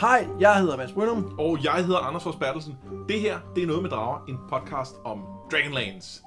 Hej, jeg hedder Mads Brynum. Og jeg hedder Anders Fors Bertelsen. Det her, det er Noget med Drager, en podcast om Dragonlance.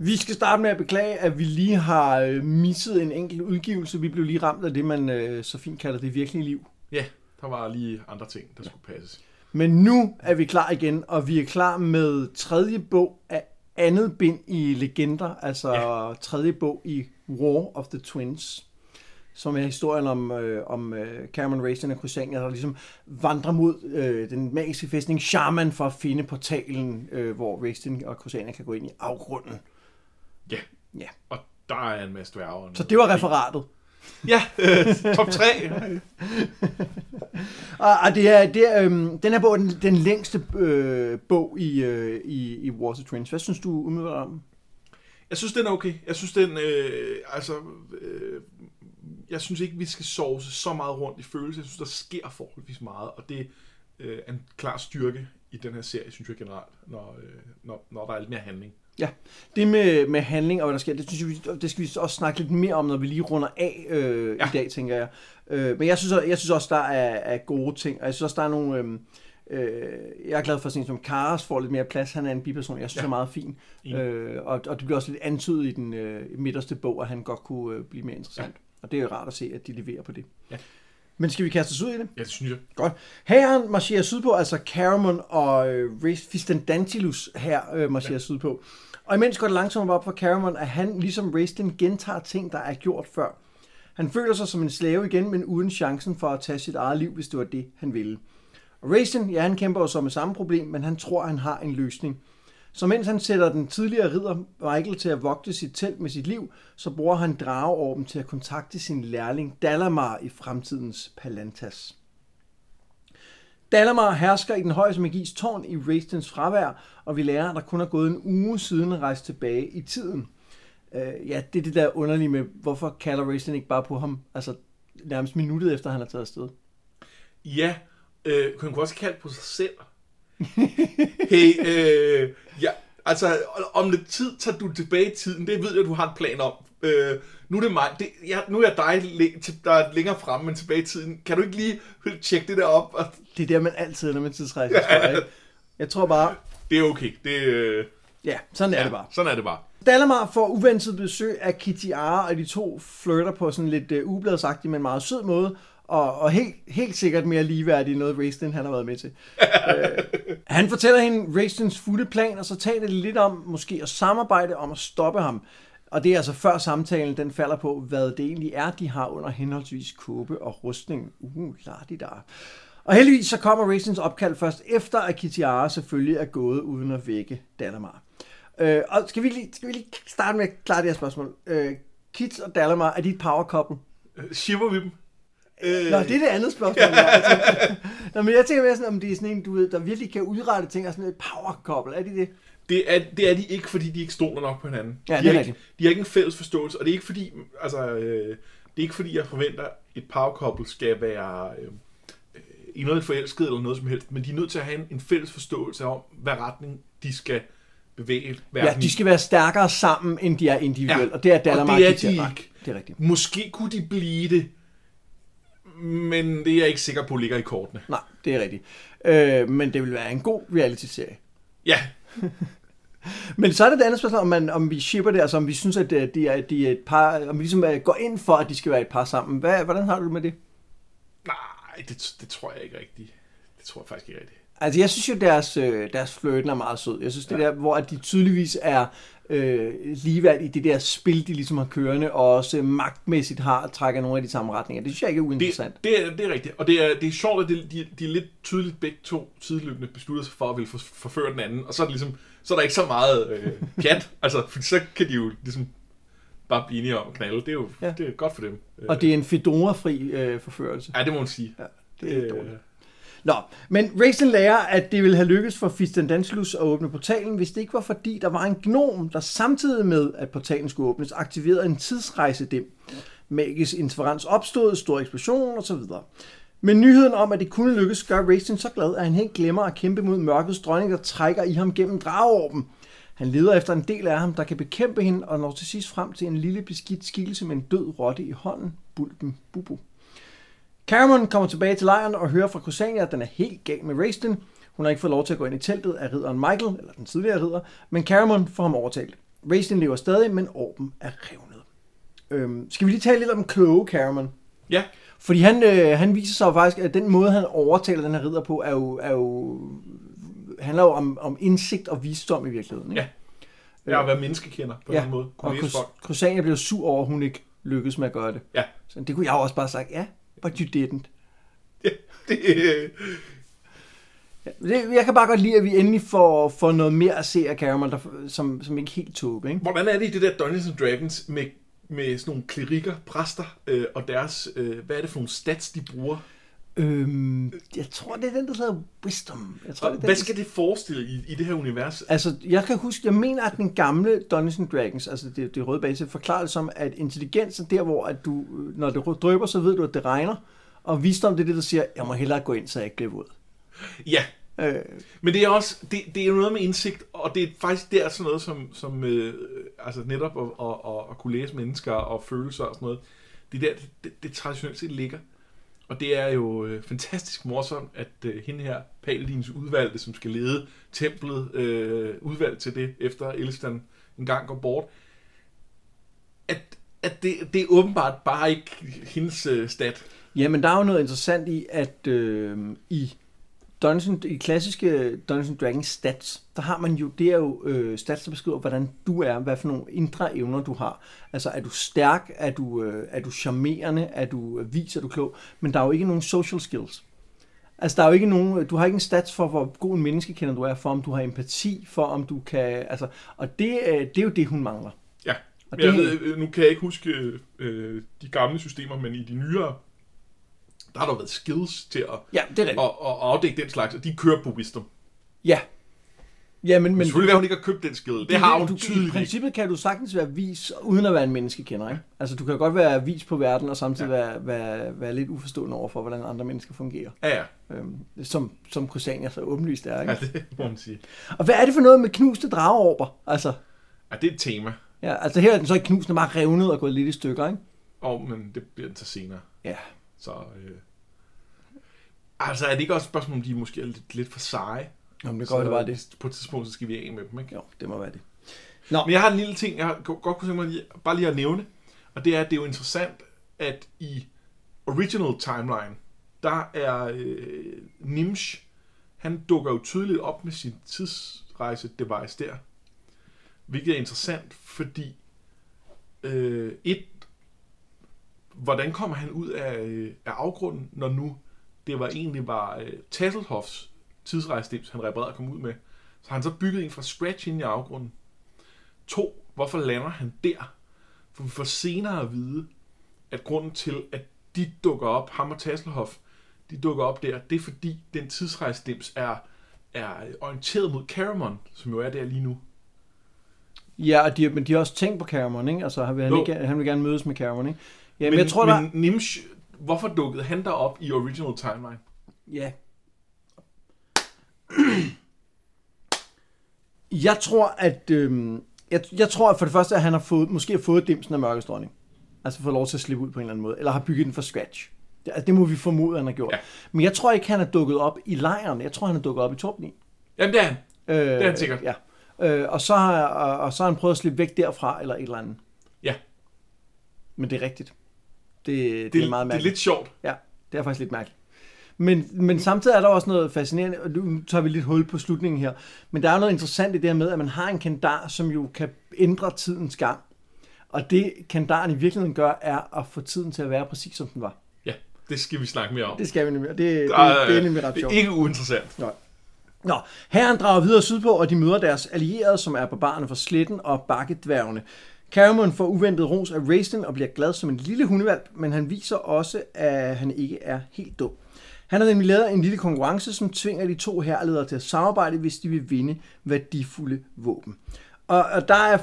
Vi skal starte med at beklage, at vi lige har øh, misset en enkelt udgivelse. Vi blev lige ramt af det, man øh, så fint kalder det virkelige liv. Ja, der var lige andre ting, der skulle passes. Men nu er vi klar igen, og vi er klar med tredje bog af andet bind i Legender, altså ja. tredje bog i War of the Twins, som er historien om, øh, om øh, Cameron Racing og Crusania, der ligesom vandrer mod øh, den magiske fæstning Shaman for at finde portalen, øh, hvor Racing og Crusania kan gå ind i afgrunden. Ja, Ja. og der er en masse dværge. Så det var referatet. Ja, øh, top 3. Og, og det er, det er, øhm, den her bog er den, den længste øh, bog i, øh, i, i the Twins. Hvad synes du umiddelbart om? Jeg synes, den er okay. Jeg synes, den... Øh, altså... Øh, jeg synes ikke, vi skal sovse så meget rundt i følelser. Jeg synes, der sker forholdsvis meget, og det øh, er en klar styrke i den her serie, synes jeg generelt, når, øh, når, når der er lidt mere handling. Ja, det med, med handling og hvad der sker, det, synes jeg, det skal vi også snakke lidt mere om, når vi lige runder af øh, ja. Ja. i dag, tænker jeg. Øh, men jeg synes, jeg synes også, der er, er gode ting, og jeg synes også, der er nogle... Øh, øh, jeg er glad for, at sådan som Karas får lidt mere plads. Han er en biperson, jeg synes ja. Ja. er meget fin. Enig. Øh, og, og det bliver også lidt antydet i den øh, midterste bog, at han godt kunne øh, blive mere interessant. Ja. Og det er jo rart at se, at de leverer på det. Ja. Men skal vi kaste os ud i det? Ja, det synes jeg. Godt. Herren marcherer sydpå, altså Caramon og øh, Race Fistendantilus her øh, marcherer ja. sydpå. Og imens går det langsomt op for Caramon, at han ligesom Raistlin gentager ting, der er gjort før. Han føler sig som en slave igen, men uden chancen for at tage sit eget liv, hvis det var det, han ville. Og Raistlin, ja, han kæmper jo så med samme problem, men han tror, han har en løsning. Så mens han sætter den tidligere ridder Michael til at vogte sit telt med sit liv, så bruger han drageorben til at kontakte sin lærling Dalamar i fremtidens Palantas. Dalamar hersker i den højeste magis tårn i Raistens fravær, og vi lærer, at der kun er gået en uge siden at rejse tilbage i tiden. Øh, ja, det er det der underlige med, hvorfor kalder Raisten ikke bare på ham, altså nærmest minuttet efter, han er taget afsted. Ja, øh, kunne han også kalde på sig selv. hey, øh, ja, altså, om lidt tid tager du tilbage i tiden, det ved jeg, du har en plan om. Øh, nu er det mig, det, ja, nu er jeg dig, der er længere fremme, men tilbage i tiden. Kan du ikke lige tjekke det der op? Og Det er der, man altid ender med tidsrejse, tror jeg. Ikke? Jeg tror bare, Det er okay, det, øh, ja, sådan er ja, det bare. sådan er det bare. Dalamar får uventet besøg af Kitty Ara, og de to flirter på sådan lidt uh, ubladsagtig, men meget sød måde, og, og helt, helt sikkert mere ligeværdig end noget Raistlin han har været med til. uh, han fortæller hende Raistlins fulde plan, og så taler de lidt om måske at samarbejde om at stoppe ham. Og det er altså før samtalen den falder på, hvad det egentlig er, de har under henholdsvis kåbe og rustning. Uh, la der. Og heldigvis så kommer Raistlins opkald først efter, at Kitiara selvfølgelig er gået uden at vække Dalamar. Øh, og skal vi, lige, skal vi lige starte med at klare det her spørgsmål? Øh, Kit og Dalamar, er de et power couple? Øh, Shiver vi dem? Øh, Nå, det er det andet spørgsmål. altså. Nå, men jeg tænker mere sådan, om det er sådan en, du ved, der virkelig kan udrette ting, og sådan et power couple. Er de det? Det er, det er de ikke, fordi de ikke stoler nok på hinanden. Ja, de, det er ikke, de har ikke en fælles forståelse, og det er ikke fordi, altså, øh, det er ikke fordi, jeg forventer, at et couple skal være øh, øh, inderligt forelsket eller noget som helst, men de er nødt til at have en, en fælles forståelse om, hvad retning de skal bevæge verden Ja, de skal være stærkere sammen, end de er individuelt. Ja. Og det er Dalamar og det er de ikke. Det er rigtigt. Måske kunne de blive det, men det er jeg ikke sikker på ligger i kortene. Nej, det er rigtigt. Øh, men det vil være en god reality-serie. Ja, Men så er det det andet spørgsmål, om, man, om vi shipper det, altså om vi synes, at øh, de er, de er et par, om vi ligesom øh, går ind for, at de skal være et par sammen. Hvad, hvordan har du det med det? nej, det, det tror jeg ikke rigtigt. Det tror jeg faktisk ikke rigtigt. Altså, jeg synes jo, deres, øh, deres flirten er meget sød. Jeg synes, det der, hvor at de tydeligvis er øh, ligeværdige i det der spil, de ligesom har kørende, og også magtmæssigt har trækker nogle af de samme retninger. Det synes jeg ikke er uinteressant. Det, det, er, det er rigtigt. Og det er, det er sjovt, at de, de, de er lidt tydeligt begge to sideløbende beslutter sig for at ville for, forføre den anden. Og så er, det ligesom, så er der ikke så meget øh, pjat. altså, for så kan de jo ligesom bare blive enige om at knalde. Det er jo Ja. det er godt for dem. Og det er en fedora-fri øh, forførelse. Ja, det må man sige. Ja, det er Øh, dårligt. Nå, men Raisin lærer, at det ville have lykkes for Fistendanslus at åbne portalen, hvis det ikke var fordi, der var en gnom, der samtidig med, at portalen skulle åbnes, aktiverede en tidsrejsedem. Magisk interferens opstod, stor eksplosion osv. Men nyheden om, at det kunne lykkes, gør Racing så glad, at han helt glemmer at kæmpe mod mørkets dronning, der trækker i ham gennem drageorben. Han leder efter en del af ham, der kan bekæmpe hende, og når til sidst frem til en lille beskidt skikkelse med en død rotte i hånden, Bulben Bubu. Cameron kommer tilbage til lejren og hører fra Kusania, at den er helt gal med Raistin. Hun har ikke fået lov til at gå ind i teltet af ridderen Michael, eller den tidligere ridder, men Cameron får ham overtalt. Raistin lever stadig, men orben er revnet. Øhm, skal vi lige tale lidt om kloge Cameron? Ja, Fordi han, øh, han viser sig jo faktisk, at den måde, han overtaler den her ridder på, er jo, er jo, handler jo om, om indsigt og visdom i virkeligheden. Ikke? Ja. jeg har været menneskekender på ja. en måde. og Kunne folk. Crusania blev sur over, at hun ikke lykkedes med at gøre det. Ja, Så det kunne jeg jo også bare have sagt, ja, but you didn't. ja det, øh, Det, jeg kan bare godt lide, at vi endelig får, får noget mere at se af Caramel, der, som, som ikke helt tog, ikke? Hvordan er det i det der Dungeons and Dragons med, med sådan nogle klerikker, præster øh, og deres, øh, hvad er det for nogle stats, de bruger? Øhm, jeg tror, det er den, der hedder Wisdom. Jeg tror, det er den, hvad skal det forestille i, i det her univers? Altså, jeg kan huske, jeg mener, at den gamle Dungeons and Dragons, altså det, det røde base, forklarer det som, at intelligens er der, hvor at du, øh, når det drøber, så ved du, at det regner. Og visdom, det er det, der siger, jeg må hellere gå ind, så jeg ikke bliver våd. Ja, Øh, men det er også, det, det er noget med indsigt, og det er faktisk der sådan noget som, som øh, altså netop at, at, at, at kunne læse mennesker og følelser og sådan noget, det er der, det, det, det traditionelt set ligger. Og det er jo øh, fantastisk morsomt, at øh, hende her, Paladins udvalgte, som skal lede templet, øh, udvalgt til det, efter Elstan en gang går bort, at, at det, det er åbenbart bare ikke hendes øh, stat. Jamen, der er jo noget interessant i, at øh, i Dungeons, i klassiske Dungeons Dragons stats, der har man jo, det er jo øh, stats, der beskriver, hvordan du er, hvad for nogle indre evner du har. Altså, er du stærk, er du, øh, er du charmerende, er du øh, vis, er du klog, men der er jo ikke nogen social skills. Altså, der er jo ikke nogen, du har ikke en stats for, hvor god en menneskekender du er, for om du har empati, for om du kan, altså, og det, øh, det er jo det, hun mangler. Ja, Og men jeg det- ved, øh, nu kan jeg ikke huske øh, de gamle systemer, men i de nyere, der har der været skills til at, Ja, det er rigtigt. at, at afdække den slags, og de kører på wisdom. Ja. Ja, men, Men men selvfølgelig vil hun ikke have købt den skill. Det har hun du, I tydeligt ikke. princippet kan du sagtens være vis, uden at være en menneskekender, ikke? Altså, du kan godt være vis på verden, og samtidig ja. være, være, være lidt uforstående over for, hvordan andre mennesker fungerer. Ja, ja. Øhm, som, som Crusania så åbenlyst er, ikke? ja, det må man sige. Og hvad er det for noget med knuste drageorber? Altså, Ja, det er et tema. ja, altså her er den så ikke knust, den er bare revnet og gået lidt i stykker, ikke? Og, men det bliver den til senere. Ja. Så, øh... Altså, er det ikke også et spørgsmål, om de måske er lidt, lidt for seje? Jamen, det går det bare det. På et tidspunkt, så skal vi af med dem, ikke? Jo, det må være det. Men jeg har en lille ting, jeg godt kunne tænke mig lige, bare lige at nævne. Og det er, at det er jo interessant, at i original timeline, der er øh, Nimsh, han dukker jo tydeligt op med sin tidsrejse-device der. Hvilket er interessant, fordi øh, et, hvordan kommer han ud af, øh, af afgrunden, når nu det var egentlig var øh, Tasselhoffs tidsrejsedims, han reparerede og kom ud med. Så han så bygget en fra scratch ind i afgrunden. To, hvorfor lander han der? For vi får senere at vide, at grunden til, at de dukker op, ham og Tasselhoff, de dukker op der, det er fordi, den tidsrejsdims er, er orienteret mod Caramon, som jo er der lige nu. Ja, og de, men de har også tænkt på Cameron, ikke? Altså, han vil, han, ikke, han vil gerne mødes med Cameron, ikke? Ja, men, men, jeg tror, men der... Nimsh, hvorfor dukkede han der op i original timeline? Ja. Jeg tror, at... Øhm, jeg, jeg tror, at for det første, at han har fået, måske har fået dimsen af mørkets dronning. Altså fået lov til at slippe ud på en eller anden måde. Eller har bygget den fra scratch. Det, altså, det må vi formode, at han har gjort. Ja. Men jeg tror ikke, han er dukket op i lejren. Jeg tror, han er dukket op i Torben. Jamen, det er han. Øh, det er han sikkert. Ja. Øh, og, så har, og, og så har han prøvet at slippe væk derfra, eller et eller andet. Ja. Men det er rigtigt. Det, det, Det, er meget det er mærkeligt. lidt sjovt. Ja, det er faktisk lidt mærkeligt. Men, men samtidig er der også noget fascinerende, og nu tager vi lidt hul på slutningen her, men der er noget interessant i det her med, at man har en kandar, som jo kan ændre tidens gang. Og det kandaren i virkeligheden gør, er at få tiden til at være præcis som den var. Ja, det skal vi snakke mere om. Det skal vi nemlig, det, det, er- det er nemlig ret det sjovt. er ikke uinteressant. Nå. Nå, herren drager videre sydpå, og de møder deres allierede, som er barbarerne fra sletten og bakkedværgene. Cameron får uventet ros af Raistin og bliver glad som en lille hundevalp, men han viser også, at han ikke er helt dum. Han har nemlig lavet en lille konkurrence, som tvinger de to herledere til at samarbejde, hvis de vil vinde værdifulde våben. Og, og der er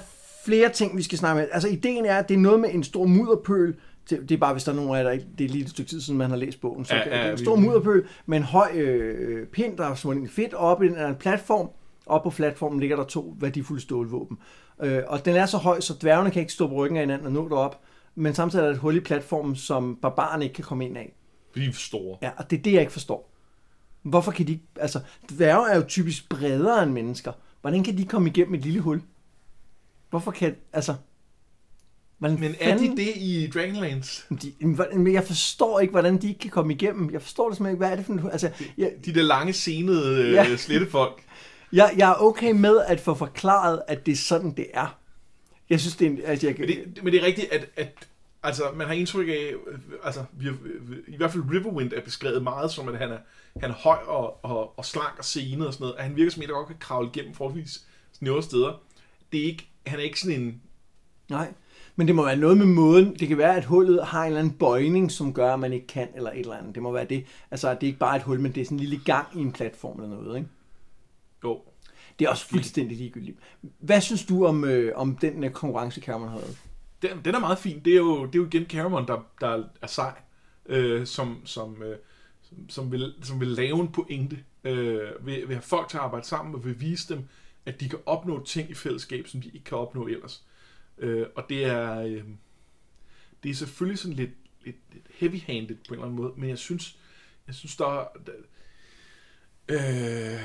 flere ting, vi skal snakke med. Altså, ideen er, at det er noget med en stor mudderpøl, Det, er bare, hvis der er nogen af jer, der ikke, det er lige et stykke tid siden, man har læst bogen. Så Ja, ja, det er en stor mudderpøl med en høj øh, pind, der er smurt fedt op i en platform. Op på platformen ligger der to værdifulde stålvåben. Øh, og den er så høj, så dværgene kan ikke stå på ryggen af hinanden og nå derop. Men samtidig er der et hul i platformen, som barbarerne ikke kan komme ind af. Vi er store. Ja, og det er det, jeg ikke forstår. Hvorfor kan de ikke... Altså, dværge er jo typisk bredere end mennesker. Hvordan kan de komme igennem et lille hul? Hvorfor kan... Altså... Hvordan Men er de fanden- det i Dragonlance? De, men jeg forstår ikke, hvordan de ikke kan komme igennem. Jeg forstår det simpelthen ikke. Hvad er det for en... Altså, jeg, De der lange, senede Ja. ja. slettefolk. jeg, jeg er okay med at få forklaret, at det er sådan, det er. Jeg synes, det er en... Altså, jeg, Men det, men det er rigtigt, at, at altså, man har indtryk af, altså, vi har, i hvert fald Riverwind er beskrevet meget som, at han er, han er høj og, og, og slank og senet og sådan noget, at han virker som en, der godt kan kravle igennem forholdsvis snævre steder. Det er ikke, han er ikke sådan en, Nej, men det må være noget med måden. Det kan være, at hullet har en eller anden bøjning, som gør, at man ikke kan, eller et eller andet. Det må være det. Altså, det er ikke bare et hul, men det er sådan en lille gang i en platform eller noget, ikke? Jo, Det er også fuldstændig ligegyldigt. Hvad synes du om, øh, om den øh, konkurrence, Cameron lavet? den, den er meget fin. Det er jo, det er jo igen Cameron, der, der er sej, øh, som, som, øh, som, som, vil, som vil lave en pointe, øh, vil, vil have folk til at arbejde sammen og vil vise dem, at de kan opnå ting i fællesskab, som de ikke kan opnå ellers. Øh, og det er, øh, det er selvfølgelig sådan lidt, lidt, lidt heavy-handed på en eller anden måde, men jeg synes, jeg synes der, er- der øh,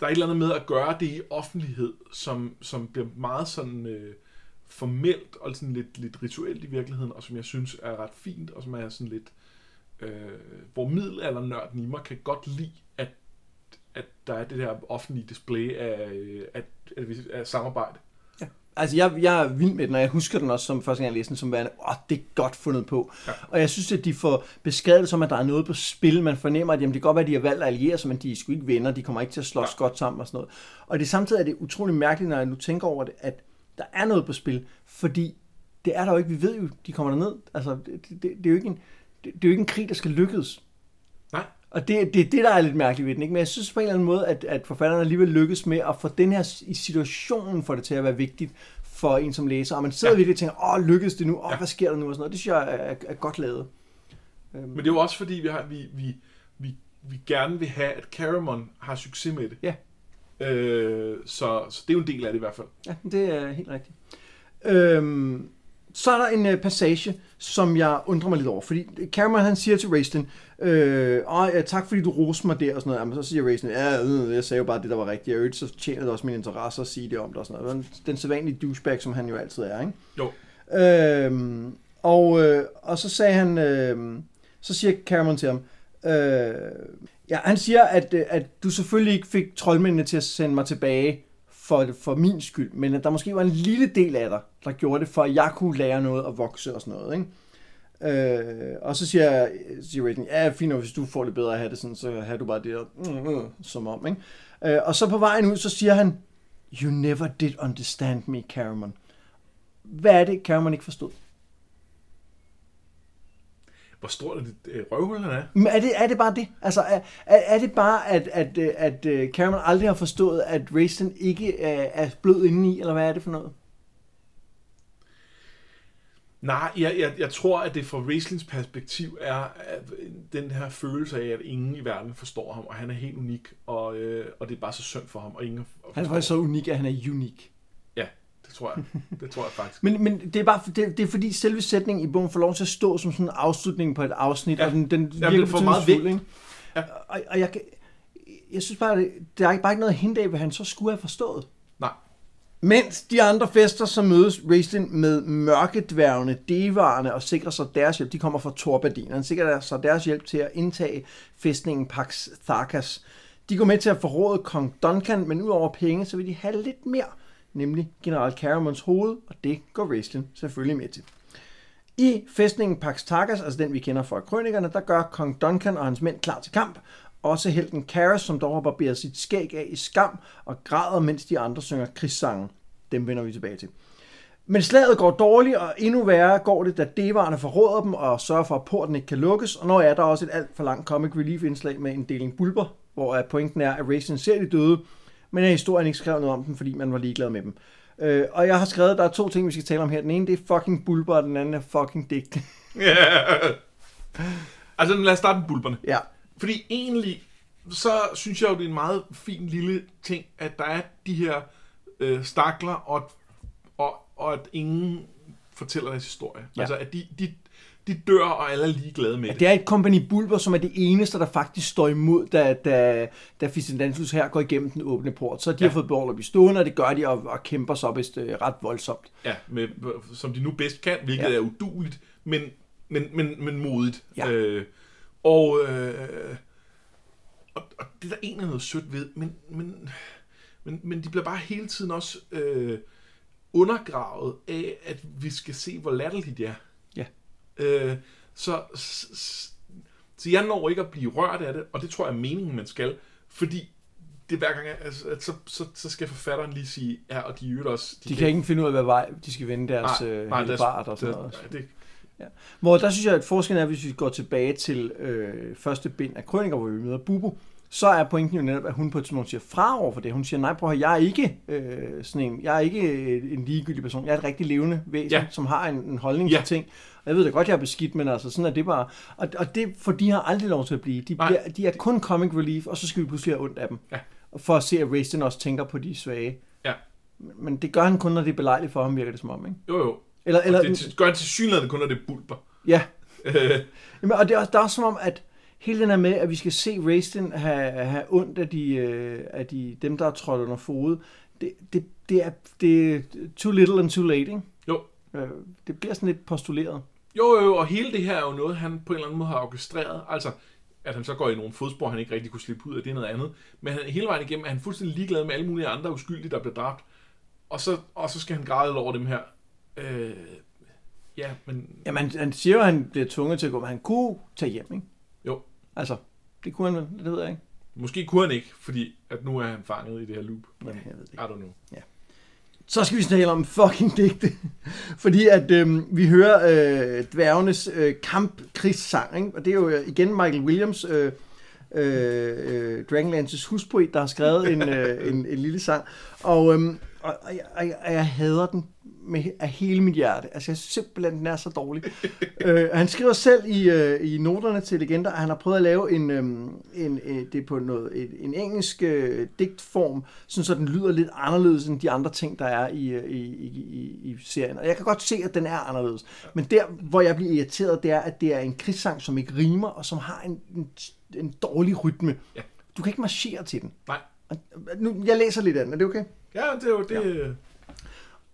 der er et eller andet med at gøre det i offentlighed, som, som bliver meget sådan øh, formelt og sådan lidt, lidt rituelt i virkeligheden, og som jeg synes er ret fint, og som er sådan lidt, øh, hvor middelaldernørden i mig kan godt lide, at, at der er det her offentlige display af, øh, af, af, af samarbejde. Altså, jeg, jeg er vild med den, og jeg husker den også som første gang, jeg læste den, som værende, åh, det er godt fundet på. Ja. Og jeg synes, at de får beskrevet som, at der er noget på spil. Man fornemmer, at jamen, det kan godt være, at de har valgt at alliere sig, men de er sgu ikke venner, de kommer ikke til at slås ja. godt sammen og sådan noget. Og det samtidig er det utrolig mærkeligt, når jeg nu tænker over det, at der er noget på spil, fordi det er der jo ikke. Vi ved jo, de kommer derned. Altså, det, det, det, er jo ikke en, det, det er jo ikke en krig, der skal lykkes. Nej, Og det, det er det, der er lidt mærkeligt ved den. Ikke? Men jeg synes på en eller anden måde, at, at forfatteren alligevel lykkes med at få den her i situationen for det til at være vigtigt for en som læser. Og man sidder ja. Virkelig og tænker, åh, lykkes det nu? Åh, Ja. hvad sker der nu? Og sådan noget. Det synes jeg er, er, er godt lavet. men det er jo også fordi, vi, har, vi, vi, vi, vi gerne vil have, at Caramon har succes med det. Ja. Øh, så, så det er jo en del af det i hvert fald. Ja, det er helt rigtigt. Øhm, så er der en uh, passage, som jeg undrer mig lidt over. Fordi Cameron han siger til Raistlin, øh, Åh, ja, tak fordi du roste mig der og sådan noget. Jamen, så siger Raistlin, ja, øh, jeg sagde jo bare det, der var rigtigt. Jeg øvrigt, så tjener det også min interesse at sige det om det og sådan noget. Den, sædvanlige douchebag, som han jo altid er, ikke? Jo. Øhm, og, øh, og så sagde han, øh, så siger Cameron til ham, øh, ja, han siger, at, øh, at du selvfølgelig ikke fik troldmændene til at sende mig tilbage for, for min skyld, men at der måske var en lille del af dig, der gjorde det, for at jeg kunne lære noget og vokse og sådan noget, ikke? Øh, og så siger, jeg, siger Raiden, ja, fint nok, hvis du får det bedre at have det sådan, så har du bare det der, mm, mm, som om, ikke? Øh, og så på vejen ud, så siger han, You never did understand me, Caramon. Hvad er det, Caramon ikke forstod? Hvor stort er det øh, røvhul, han er? Men er det, er det bare det? Altså, er, er, det bare, at, at, øh, at, at Cameron aldrig har forstået, at Raisin ikke er, er blød indeni, eller hvad er det for noget? Nej, jeg, jeg, jeg tror, at det fra Raislins perspektiv er at den her følelse af, at ingen i verden forstår ham, og han er helt unik, og, øh, og det er bare så synd for ham, og ingen Han er faktisk så unik, at han er unik. Det tror jeg. Det tror jeg faktisk. Men, men det, er bare, det, det er fordi selve sætningen i bogen får lov til at stå som sådan en afslutning på et afsnit, ja. Og den, den Jamen, den får meget vægt. ikke? Ja. Og, og jeg, jeg synes bare, det, der er bare ikke noget hente af, hvad han så skulle have forstået. Nej. Mens de andre fester, så mødes Raistlin med mørkedværgene, devarerne og sikrer sig deres hjælp. De kommer fra Torbadin. Han sikrer sig deres hjælp til at indtage fæstningen Pax Tharkas. De går med til at forråde kong Duncan, men udover penge, så vil de have lidt mere, nemlig general Caramons hoved, og det går Raistlin selvfølgelig med til. I fæstningen Pax Targas, altså den vi kender fra krønikerne, der gør kong Duncan og hans mænd klar til kamp. Også helten Karas, som dog har barberet sit skæg af i skam og græder, mens de andre synger krigssange. Dem vender vi tilbage til. Men slaget går dårligt, og endnu værre går det, da devarerne forråder dem og sørger for, at porten ikke kan lukkes. Og når er der også et alt for langt comic relief indslag med en deling bulber, hvor pointen er, at Raisin ser de døde, men er historien ikke skrevet noget om dem, fordi man var ligeglad med dem. Øh, og jeg har skrevet, at der er to ting, vi skal tale om her. Den ene, det er fucking bulber, og den anden er fucking digte. Ja. altså, lad os starte med bulberne. ja. Fordi egentlig, så synes jeg jo, det er en meget fin lille ting, at der er de her øh, stakler, og, og, og at ingen fortæller deres historie. Ja. Altså, at de, de, de dør, og alle er ligeglade med det. Det er et kompagni bulber, som er det eneste, der faktisk står imod, da, da, da Ficendantus her går igennem den åbne port. Så de ja. Ja. har fået at blive stående, og det gør de, og, og kæmper så vist øh, ret voldsomt. Ja, med, som de nu bedst kan, hvilket Ja. ja. er uduligt, men, men, men, men modigt. Ja. Øh, og, øh, og, og det er der egentlig noget sødt ved, men, men, men, men de bliver bare hele tiden også øh, undergravet af, at vi skal se, hvor latterligt de er. Ja. Øh, så, s- s- så jeg når ikke at blive rørt af det, og det tror jeg er meningen, man skal, fordi det er hver gang, altså, at så, så, så skal forfatteren lige sige, ja, og de jo også... De kan ikke finde ud af, hvad vej de skal vende deres øh, nej, deres- bart og sådan det- noget. nej, det, Hvor der synes jeg, at forskellen er, hvis vi går tilbage til øh, første bind af Krøniker, hvor vi møder Bubu, så er pointen jo netop, at hun på et tidspunkt siger fra over for det. Hun siger, nej, prøv at jeg er ikke øh, sådan en, jeg er ikke øh, en ligegyldig person. Jeg er et rigtig levende væsen, ja. Ja. som har en, en holdning Ja. til ting. Og jeg ved da godt, jeg er beskidt, men altså, sådan er det bare. Og, og det, for de har aldrig lov til at blive. De, bliver, de er kun comic relief, og så skal vi pludselig have ondt af dem. Ja. For at se, at Raistin også tænker på de svage. Ja. Men det gør han kun, når det er belejligt for ham, virker det som om, ikke? Jo, jo. Eller, Eller, eller, det gør han til synligheden kun, når det er bulber. ja, Øh, Jamen, og det er, også, der er også som om, at hele den her med, at vi skal se Raistin have, have ondt af, de, øh, af de, dem, der er trådt under fod, det, det, det, er, det er too little and too late, ikke? Øh, Det bliver sådan lidt postuleret. jo, jo, og hele det her er jo noget, han på en eller anden måde har orkestreret. Altså, at han så går i nogle fodspor, han ikke rigtig kunne slippe ud af, det er noget andet. Men han, hele vejen igennem er han fuldstændig ligeglad med alle mulige andre uskyldige, der bliver dræbt. Og så, og så skal han græde over dem her. Øh, ja, men... Jamen, han, han siger jo, at han bliver tvunget til at gå, men han kunne tage hjem, ikke? Jo. Altså, det kunne han vel, det ved jeg ikke. Måske kunne han ikke, fordi at nu er han fanget i det her loop. Men Ja, jeg ved det I don't know. Så skal vi tale om fucking digte. Fordi at øh, vi hører øh, dværgenes øh, kampkrigssang, ikke? og det er jo øh, igen Michael Williams, øh, øh, øh Dragonlances huspoet, der har skrevet en, øh, en, en lille sang. Og, øh, og, og, jeg, og, jeg, og jeg hader den med, af hele mit hjerte. Altså jeg synes simpelthen, den er så dårlig. øh, han skriver selv i, øh, i noterne til Legender, at han har prøvet at lave en, øhm, en, øh, det er på noget, en, en engelsk øh, digtform, sådan så den lyder lidt anderledes end de andre ting, der er i, øh, i, i, i serien. Og jeg kan godt se, at den er anderledes. Men der, hvor jeg bliver irriteret, det er, at det er en krigssang, som ikke rimer, og som har en, en, en dårlig rytme. Ja. Du kan ikke marchere til den. Nej. Og- Nu, jeg læser lidt af den, er det okay? Ja, det er jo det... Ja.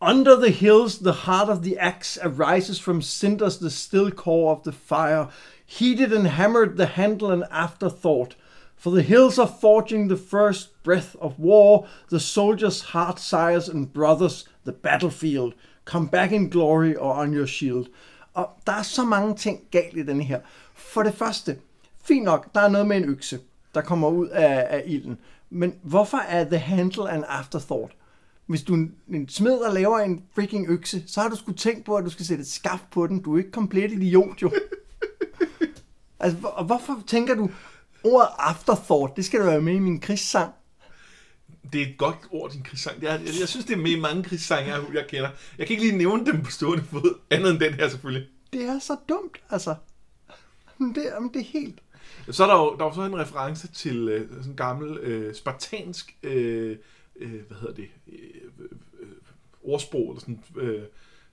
Under the hills, the heart of the axe arises from cinders, the still core of the fire. Heated and hammered, the handle and afterthought. For the hills are forging the first breath of war. The soldiers' heart sires and brothers, the battlefield. Come back in glory or on your shield. Og der er så mange ting galt i den her. For det første, fint nok, der er noget med en økse, der kommer ud af, af ilden. Men hvorfor er the handle an afterthought? Hvis du en- smed og laver en freaking økse, så har du sgu tænkt på, at du skal sætte et skaft på den. Du er ikke komplet idiot, jo. altså, hvor- hvorfor tænker du, ordet afterthought, det skal der være med i min krigssang? Det er et godt ord, din krigssang. Jeg, jeg, jeg synes, det er med i mange krigssange, jeg, jeg kender. Jeg kan ikke lige nævne dem på stående fod, andet end den her selvfølgelig. Det er så dumt, altså. Det, jamen, det er helt... Så er der jo, der er jo så en reference til øh, sådan en gammel øh, spartansk, øh, øh, hvad hedder det, øh, øh, ordsprog, eller sådan, øh,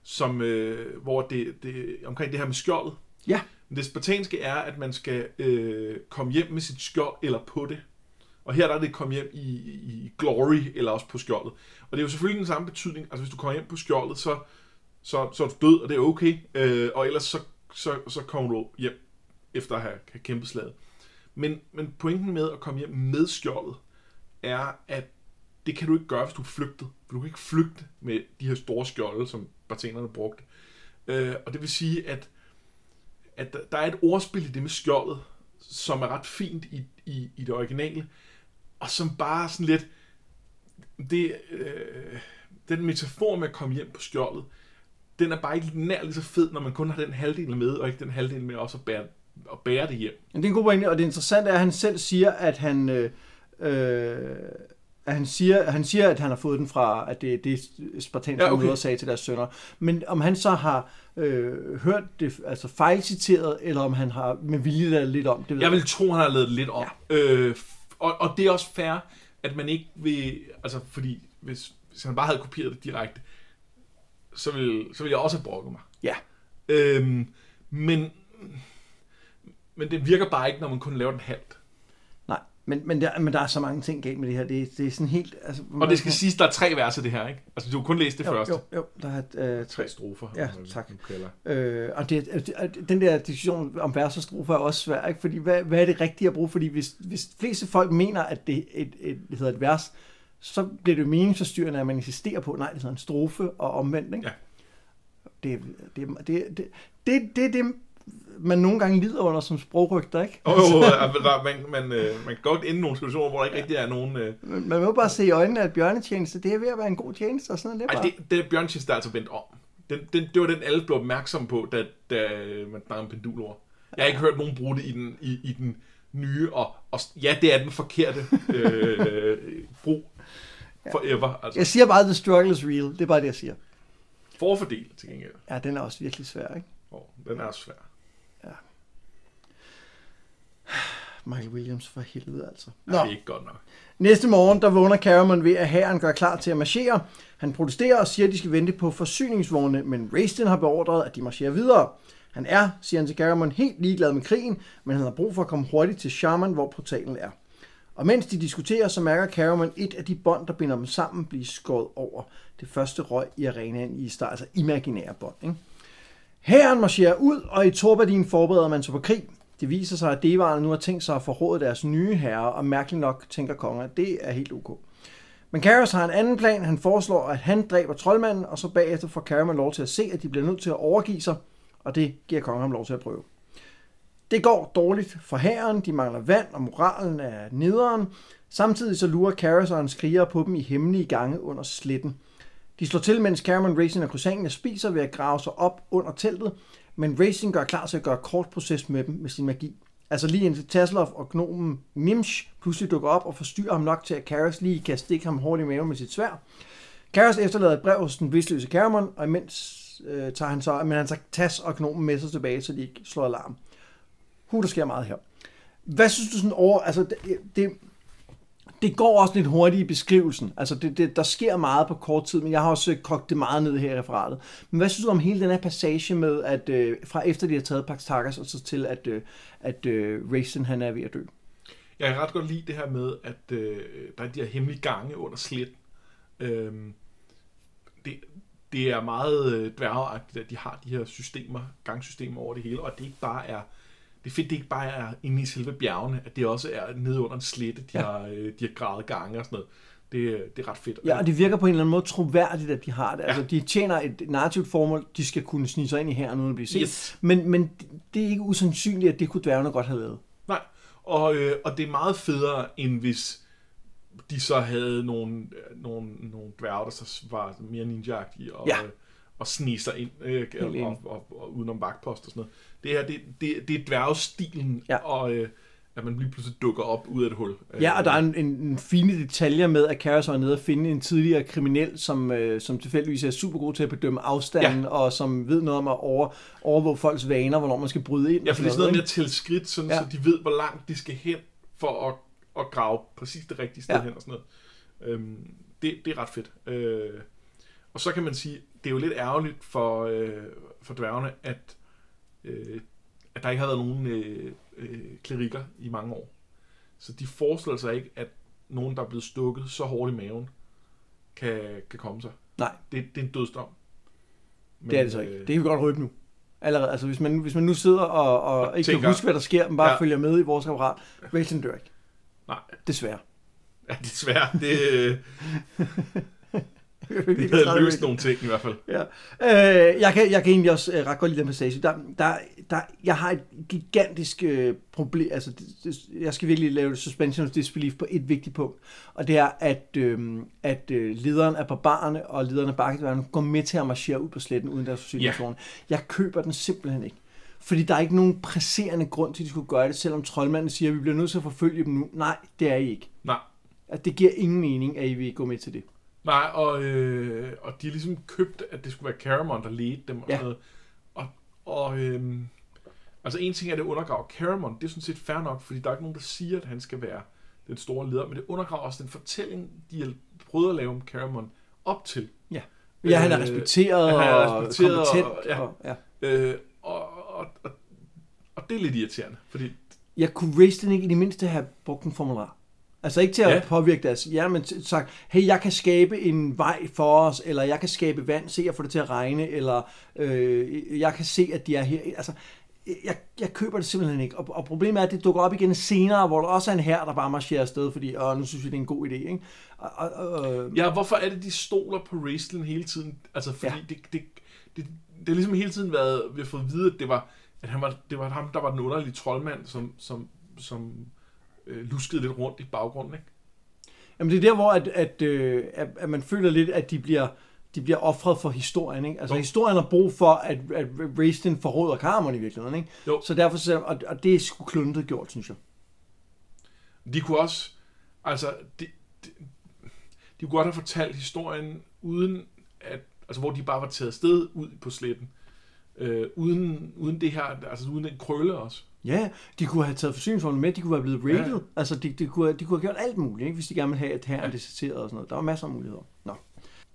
som, øh, hvor det, det, omkring det her med skjoldet. Ja, Men det spartanske er, at man skal øh, komme hjem med sit skjold eller på det. Og her der er det komme hjem i, i glory, eller også på skjoldet. Og det er jo selvfølgelig den samme betydning. Altså hvis du kommer hjem på skjoldet, så, så, så er du død, og det er okay. Øh, og ellers så, så, så kommer du hjem efter at have, have kæmpet slaget. Men, men pointen med at komme hjem med skjoldet, er, at det kan du ikke gøre, hvis du er flygtet. For du kan ikke flygte med de her store skjolde, som bartenerne brugte. Øh, og det vil sige, at at der- der er et ordspil i det med skjoldet, som er ret fint i, i, i det originale, og som bare sådan lidt, det, øh, den metafor med at komme hjem på skjoldet, den er bare ikke nær lige så fed, når man kun har den halvdel med, og ikke den halvdel med også at bære, at bære det hjem. Men det er en god pointe, og det interessante er, at han selv siger, at han, øh, øh, at han siger, han siger, at han har fået den fra, at det, det er spartanske Ja, ja, okay. sagde til deres sønner. Men om han så har øh, hørt det altså fejlciteret, eller om han har med vilje lavet lidt om, det ved Jeg vil tro, han har lavet lidt om. Ja. Øh, og, og det er også fair, at man ikke vil... Altså, fordi hvis, hvis han bare havde kopieret det direkte, så vil, så vil jeg også have brokket mig. Ja. Øhm, men, men det virker bare ikke, når man kun laver den halvt. Nej, men, men, der, men der er så mange ting galt med det her. Det, det er sådan helt... Altså, Og det skal siges, der er tre vers af det her, ikke? Altså, du har kun læst det jo, første. Jo, jo, der er øh, Tre strofer. Ja, tak. Øh, og det, det, den der diskussion om vers og strofer er også svær, ikke? fordi hvad, hvad er det rigtige at bruge? Fordi hvis, hvis fleste folk mener, at det, et, et, det hedder et vers, så bliver det jo meningsforstyrrende, at man insisterer på, nej, det hedder en strofe og omvendt. Ikke? Ja. Det, det, det, det, det, det er det, man nogle gange lider under som sprogrygter, ikke? Og oh, man, man, øh, man kan godt ende i nogle situationer, hvor der ikke rigtig er nogen... Øh, Man man må jo bare se i øjnene, at bjørnetjeneste, det er ved at være en god tjeneste, og sådan noget. Det er bare... det, det Bjørnchens, der er altså vendt om. Den, den, det var den, alle blev opmærksom på, da, da man snakkede om pendulord. Jeg har ikke hørt nogen bruge det i den, i, i den nye, og, og ja, det er den forkerte øh, brug forever. Altså, Jeg siger bare, the struggle is real. Det er bare det, jeg siger. forfordel til gengæld. Ja, den er også virkelig svær, ikke? Oh, den er svær. Michael Williams for helvede, altså. Ja, det er ikke godt nok. Næste morgen, der vågner Cameron ved, at hæren gør klar til at marchere. Han protesterer og siger, at de skal vente på forsyningsvogne, men Raistin har beordret, at de marcherer videre. Han er, siger han til Cameron, helt ligeglad med krigen, men han har brug for at komme hurtigt til Shaman, hvor portalen er. Og mens de diskuterer, så mærker Cameron et af de bånd, der binder dem sammen, blive skåret over. Det første røg i arenaen i start, altså imaginære bånd. Ikke? Hæren marcherer ud, og i Torbadin forbereder man sig på krig. Det viser sig, at devarerne nu har tænkt sig at forråde deres nye herre, og mærkeligt nok tænker kongen, at det er helt ok. Men Karos har en anden plan. Han foreslår, at han dræber troldmanden, og så bagefter får Cameron lov til at se, at de bliver nødt til at overgive sig, og det giver kongen ham lov til at prøve. Det går dårligt for hæren, de mangler vand, og moralen er nederen. Samtidig så lurer Karos og hans krigere på dem i hemmelige gange under sletten. De slår til, mens Cameron, Racing og Crusania spiser ved at grave sig op under teltet, men Racing gør klar til at gøre kort proces med dem med sin magi. Altså lige indtil Taslov og gnomen Nimsh pludselig dukker op og forstyrrer ham nok til, at Karas lige kan stikke ham hårdt i maven med sit svær. Karas efterlader et brev hos den visløse Caramon, og imens øh, tager han så, men han tager Tas og gnomen med sig tilbage, så de ikke slår alarm. Hu, der sker meget her. Hvad synes du sådan over, altså det, det, det går også lidt hurtigt i beskrivelsen. Altså, det, det, der sker meget på kort tid, men jeg har også øh, kogt det meget ned her i referatet. Men hvad synes du om hele den her passage med, at øh, fra efter de har taget Pax Takas, og så til, at, øh, at øh, Racen han er ved at dø? Jeg kan ret godt lide det her med, at øh, der er de her hemmelige gange under slet. Øhm, det, det er meget øh, dværgeagtigt, at de har de her systemer, gangsystemer over det hele, og det ikke bare er det er fedt, det ikke bare er inde i selve bjergene, at det også er nede under en slette, de, Ja. har, øh, de har gravet gange og sådan noget. Det, øh, det er ret fedt. Ja, og det virker på en eller anden måde troværdigt, at de har det. Ja. Altså, de tjener et narrativt formål, de skal kunne snige sig ind i her uden at blive set. Yes. Men, men det er ikke usandsynligt, at det kunne dværgene godt have lavet. Nej, og, øh, og det er meget federe, end hvis de så havde nogle, øh, nogle, nogle dværge, der så var mere ninja-agtige og, Ja. Øh, og snige sig ind øh, og, og, og, og, udenom vagtpost og sådan noget. Det her, det, det, det er dværgestilen, Ja. og øh, at man lige pludselig dukker op ud af et hul. Ja, og der er en, en, en fine detaljer med, at Karas er nede og finde en tidligere kriminel, som, øh, som tilfældigvis er super god til at bedømme afstanden, ja. og som ved noget om at over, overvåge folks vaner, hvornår man skal bryde ind. Ja, for det er sådan noget med at tælle skridt, sådan, Ja. så de ved, hvor langt de skal hen for at, at grave præcis det rigtige sted ja. hen og sådan noget. Øhm, det, det er ret fedt. Øh, og så kan man sige, det er jo lidt ærgerligt for, øh, for dværgene, at, øh, at der ikke har været nogen øh, øh, klerikker i mange år. Så de forestiller sig ikke, at nogen, der er blevet stukket så hårdt i maven, kan, kan komme sig. Nej, Det, det er en dødsdom. Men, det er det så ikke. øh, Det kan vi godt røbe nu. Allerede, altså hvis man, hvis man nu sidder og, og Og ikke tænker- kan huske, hvad der sker, men bare ja. Ja. følger med i vores referat, Rachel dør ikke. Nej, Desværre. ja, desværre. Det, øh, det havde løst nogle ting i hvert fald. Ja. Øh, jeg, kan, jeg kan egentlig også øh, ret godt lide den passage. Der, der, der, jeg har et gigantisk øh, problem. Altså, det, det, jeg skal virkelig lave suspension of disbelief på et vigtigt punkt. Og det er, at, øh, at øh, lederen af barbarerne og lederen af bakkedværene går med til at marchere ud på sletten uden deres forsyningsvogne. Jeg køber den simpelthen ikke. Fordi der er ikke nogen presserende grund til, at de skulle gøre det, selvom troldmanden siger, at vi bliver nødt til at forfølge dem nu. Nej, det er I ikke. Nej, At det giver ingen mening, at I vil gå med til det. Nej, og, øh, og de har ligesom købt, at det skulle være Caramon, der ledte dem og Ja. sådan noget. Og, og øh, altså en ting er, at det undergraver Caramon. Det er sådan set fair nok, fordi der er ikke nogen, der siger, at han skal være den store leder. Men det undergraver også den fortælling, de prøvet at lave om Caramon op til. Ja. Ja, han er Øh, respekteret han er og kompetent. og- ja. Og, ja. Øh, og, og, og, og det er lidt irriterende, fordi Jeg kunne Raistlin ikke i det mindste have brugt en formular. Altså ikke til at Ja. påvirke deres hjerne, men sagt, hey, jeg kan skabe en vej for os, eller jeg kan skabe vand, se at få det til at regne, eller øh, jeg kan se, at de er her. Altså, jeg, jeg køber det simpelthen ikke. Og, og problemet er, at det dukker op igen senere, hvor der også er en her, der bare marcherer afsted, fordi åh, nu synes vi, det er en god idé. Ikke? Og, og, og, Ja, hvorfor er det, de stoler på wrestling hele tiden? Altså, fordi. Ja. det, det, det, det har ligesom hele tiden været, vi har fået at vide, at det var, at han var, det var ham, der var den underlige troldmand, som, som, som øh, luskede lidt rundt i baggrunden, ikke? Jamen det er der, hvor at, at, øh, at, at man føler lidt, at de bliver, de bliver offret for historien. Ikke? Altså Jo. historien har brug for, at, at Raistlin forråder Caramon i virkeligheden. Ikke? Jo. Så derfor, så- og, og det er sgu kluntet gjort, synes jeg. De kunne også, altså, de, de, de kunne godt have fortalt historien, uden at, altså, hvor de bare var taget afsted ud på sletten. Øh, uden, uden det her, altså uden den krølle også. Ja, de kunne have taget forsyningsvogne med, de kunne være blevet rated. Ja. Ja. Altså, de, de, kunne, de kunne have gjort alt muligt, ikke? hvis de gerne ville have, at her er deserteret og sådan noget. Der var masser af muligheder. Nå.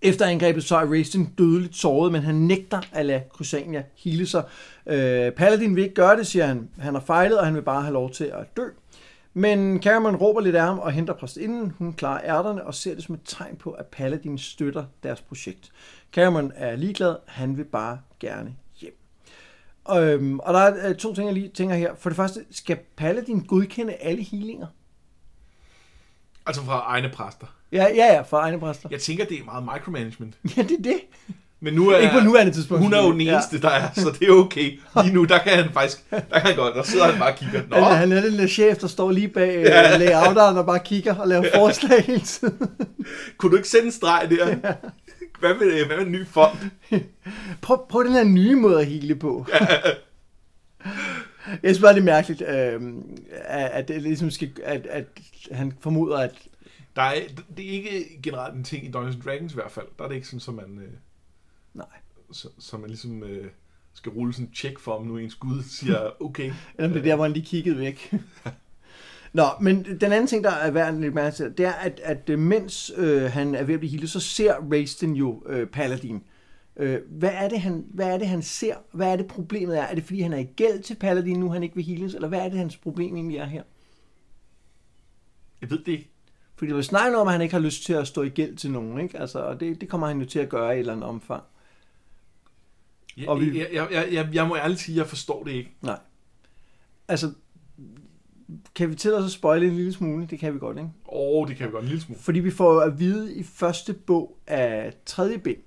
Efter angrebet så er Raistin dødeligt såret, men han nægter at lade Crysania hele sig. Øh, Paladin vil ikke gøre det, siger han. Han har fejlet, og han vil bare have lov til at dø. Men Cameron råber lidt af ham og henter præstinden. Hun klarer ærterne og ser det som et tegn på, at Paladin støtter deres projekt. Cameron er ligeglad. Han vil bare gerne. Øhm, og der er øh, to ting, jeg lige tænker her. For det første, skal Paladin godkende alle healinger? Altså fra egne præster. Ja, ja, ja, for egne præster. Jeg tænker, det er meget micromanagement. Ja, det er det. Men nu er Ikke på nuværende tidspunkt. Hun er jo den Ja. eneste, der er, så det er okay. Lige nu, der kan han faktisk, der kan han godt, der sidder han bare og kigger. Nå, Han, han er den der chef, der står lige bag ja. layouteren og bare kigger og laver forslag hele tiden. kunne du ikke sætte en streg der? Hvad med, hvad med en ny fond? Prøv, prøv den her nye måde at hele på. Jeg synes bare, det er mærkeligt, øh, at, at, det ligesom skal, at, at han formoder, at... Der er, det er ikke generelt en ting i Dungeons Dragons i hvert fald. Der er det ikke sådan, så man, øh, Nej. så, så man ligesom øh, skal rulle sådan en check for, om nu ens gud siger, okay. Eller om det er der, hvor han lige kiggede væk. Nå, men den anden ting, der er værd at lægge mærke til, det er, at, at øh, mens øh, han er ved at blive healet, så ser Raistin jo øh, Paladin. Øh, hvad, er det, han, hvad er det, han ser? Hvad er det, problemet er? Er det, fordi han er i gæld til Paladin nu, han ikke vil heales? Eller hvad er det, hans problem egentlig er her? Jeg ved det ikke. Fordi der vil snakke om, at han ikke har lyst til at stå i gæld til nogen, ikke? Altså, og det, det kommer han jo til at gøre i et eller andet omfang. Jeg, Og vi- jeg, jeg, jeg, jeg, jeg må ærligt sige, at jeg forstår det ikke. Nej. Altså, kan vi til at spoile en lille smule? Det kan vi godt, ikke? Åh, oh, det kan vi godt en lille smule. Fordi vi får at vide i første bog af tredje bind,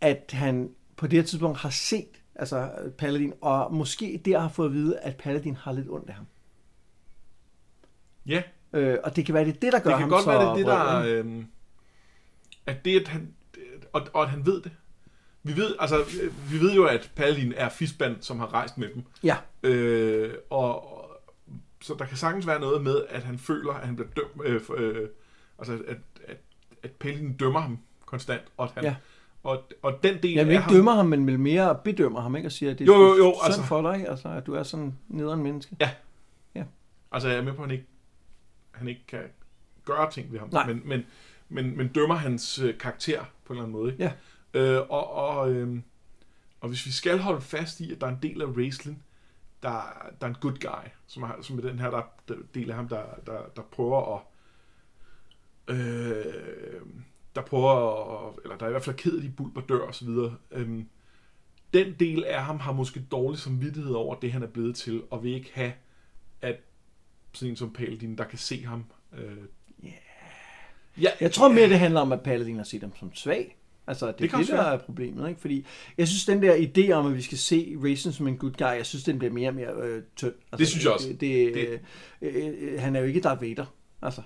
at han på det her tidspunkt har set altså Paladin, og måske der har fået at vide, at Paladin har lidt ondt af ham. Ja, Øh, og det kan være, det er det, der gør det kan ham godt så være, det er det, der... Øh, at det, at han... Og, og at han ved det. Vi ved, altså, øh, vi ved jo, at Paladin er fisband, som har rejst med dem. Ja, Øh, og så der kan sagtens være noget med, at han føler, at han bliver dømt, øh, øh, altså at, at, at Paladin dømmer ham konstant, og at han, Ja. og, og den del af ikke ham, dømmer ham, men vil mere bedømmer ham, ikke? Og siger, at det er Jo, jo, jo, synd altså- for dig, altså, at du er sådan nederen menneske. altså jeg er med på, at han ikke, han ikke kan gøre ting ved ham, Nej. men, men, men, men dømmer hans øh, karakter på en eller anden måde. Ikke? Ja. Øh, og, og, øh, og hvis vi skal holde fast i, at der er en del af Raistlin, der, der er en good guy, som er, som er den her der, der, del af ham, der, der, der prøver at øh, der prøver at, eller der er i hvert fald ked af de bulber dør og så videre. Øhm, den del af ham har måske dårlig samvittighed over det, han er blevet til, og vil ikke have, at sådan en som Paladin, der kan se ham. Øh, Yeah. ja, Jeg tror mere, det handler om, at Paladin har set ham som svag. Altså, det, Det er det, der være. er problemet, ikke? Fordi jeg synes, den der idé om, at vi skal se Raisin som en good guy, jeg synes, den bliver mere og mere øh, tynd. Altså, Det synes jeg også. Det, det, Det- Øh, øh, han er jo ikke Darth Vader. Altså,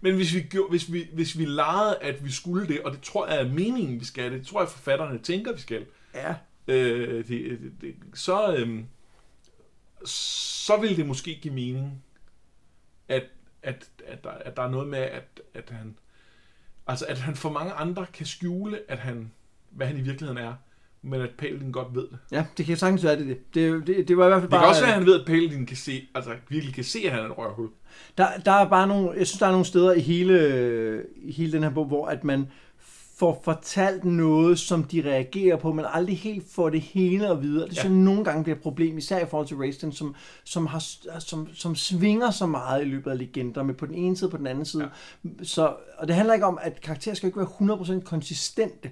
Men hvis vi, gjorde, hvis, vi, hvis vi legede, at vi skulle det, og det tror jeg er meningen, vi skal det, det tror jeg, forfatterne tænker, vi skal, ja. øh, det, det, det, så, øh, så vil det måske give mening, at, at, at, der, at der er noget med, at, at han... Altså, at han for mange andre kan skjule, at han, hvad han i virkeligheden er, men at Paladin godt ved det. Ja, det kan sagtens være det. Det, det, det, det var i hvert fald Det bare... kan også være, at han ved, at Paladin kan se, altså virkelig kan se, at han er et rørhul. Der, der er bare nogle, jeg synes, der er nogle steder i hele, i hele den her bog, hvor at man får fortalt noget, som de reagerer på, men aldrig helt får det hele at vide. Og det Ja. synes jeg nogle gange bliver et problem, især i forhold til Raistin, som, som, har, som, som svinger så meget i løbet af legender, med på den ene side og på den anden side. Ja. Så, og det handler ikke om, at karakterer skal ikke være 100% konsistente.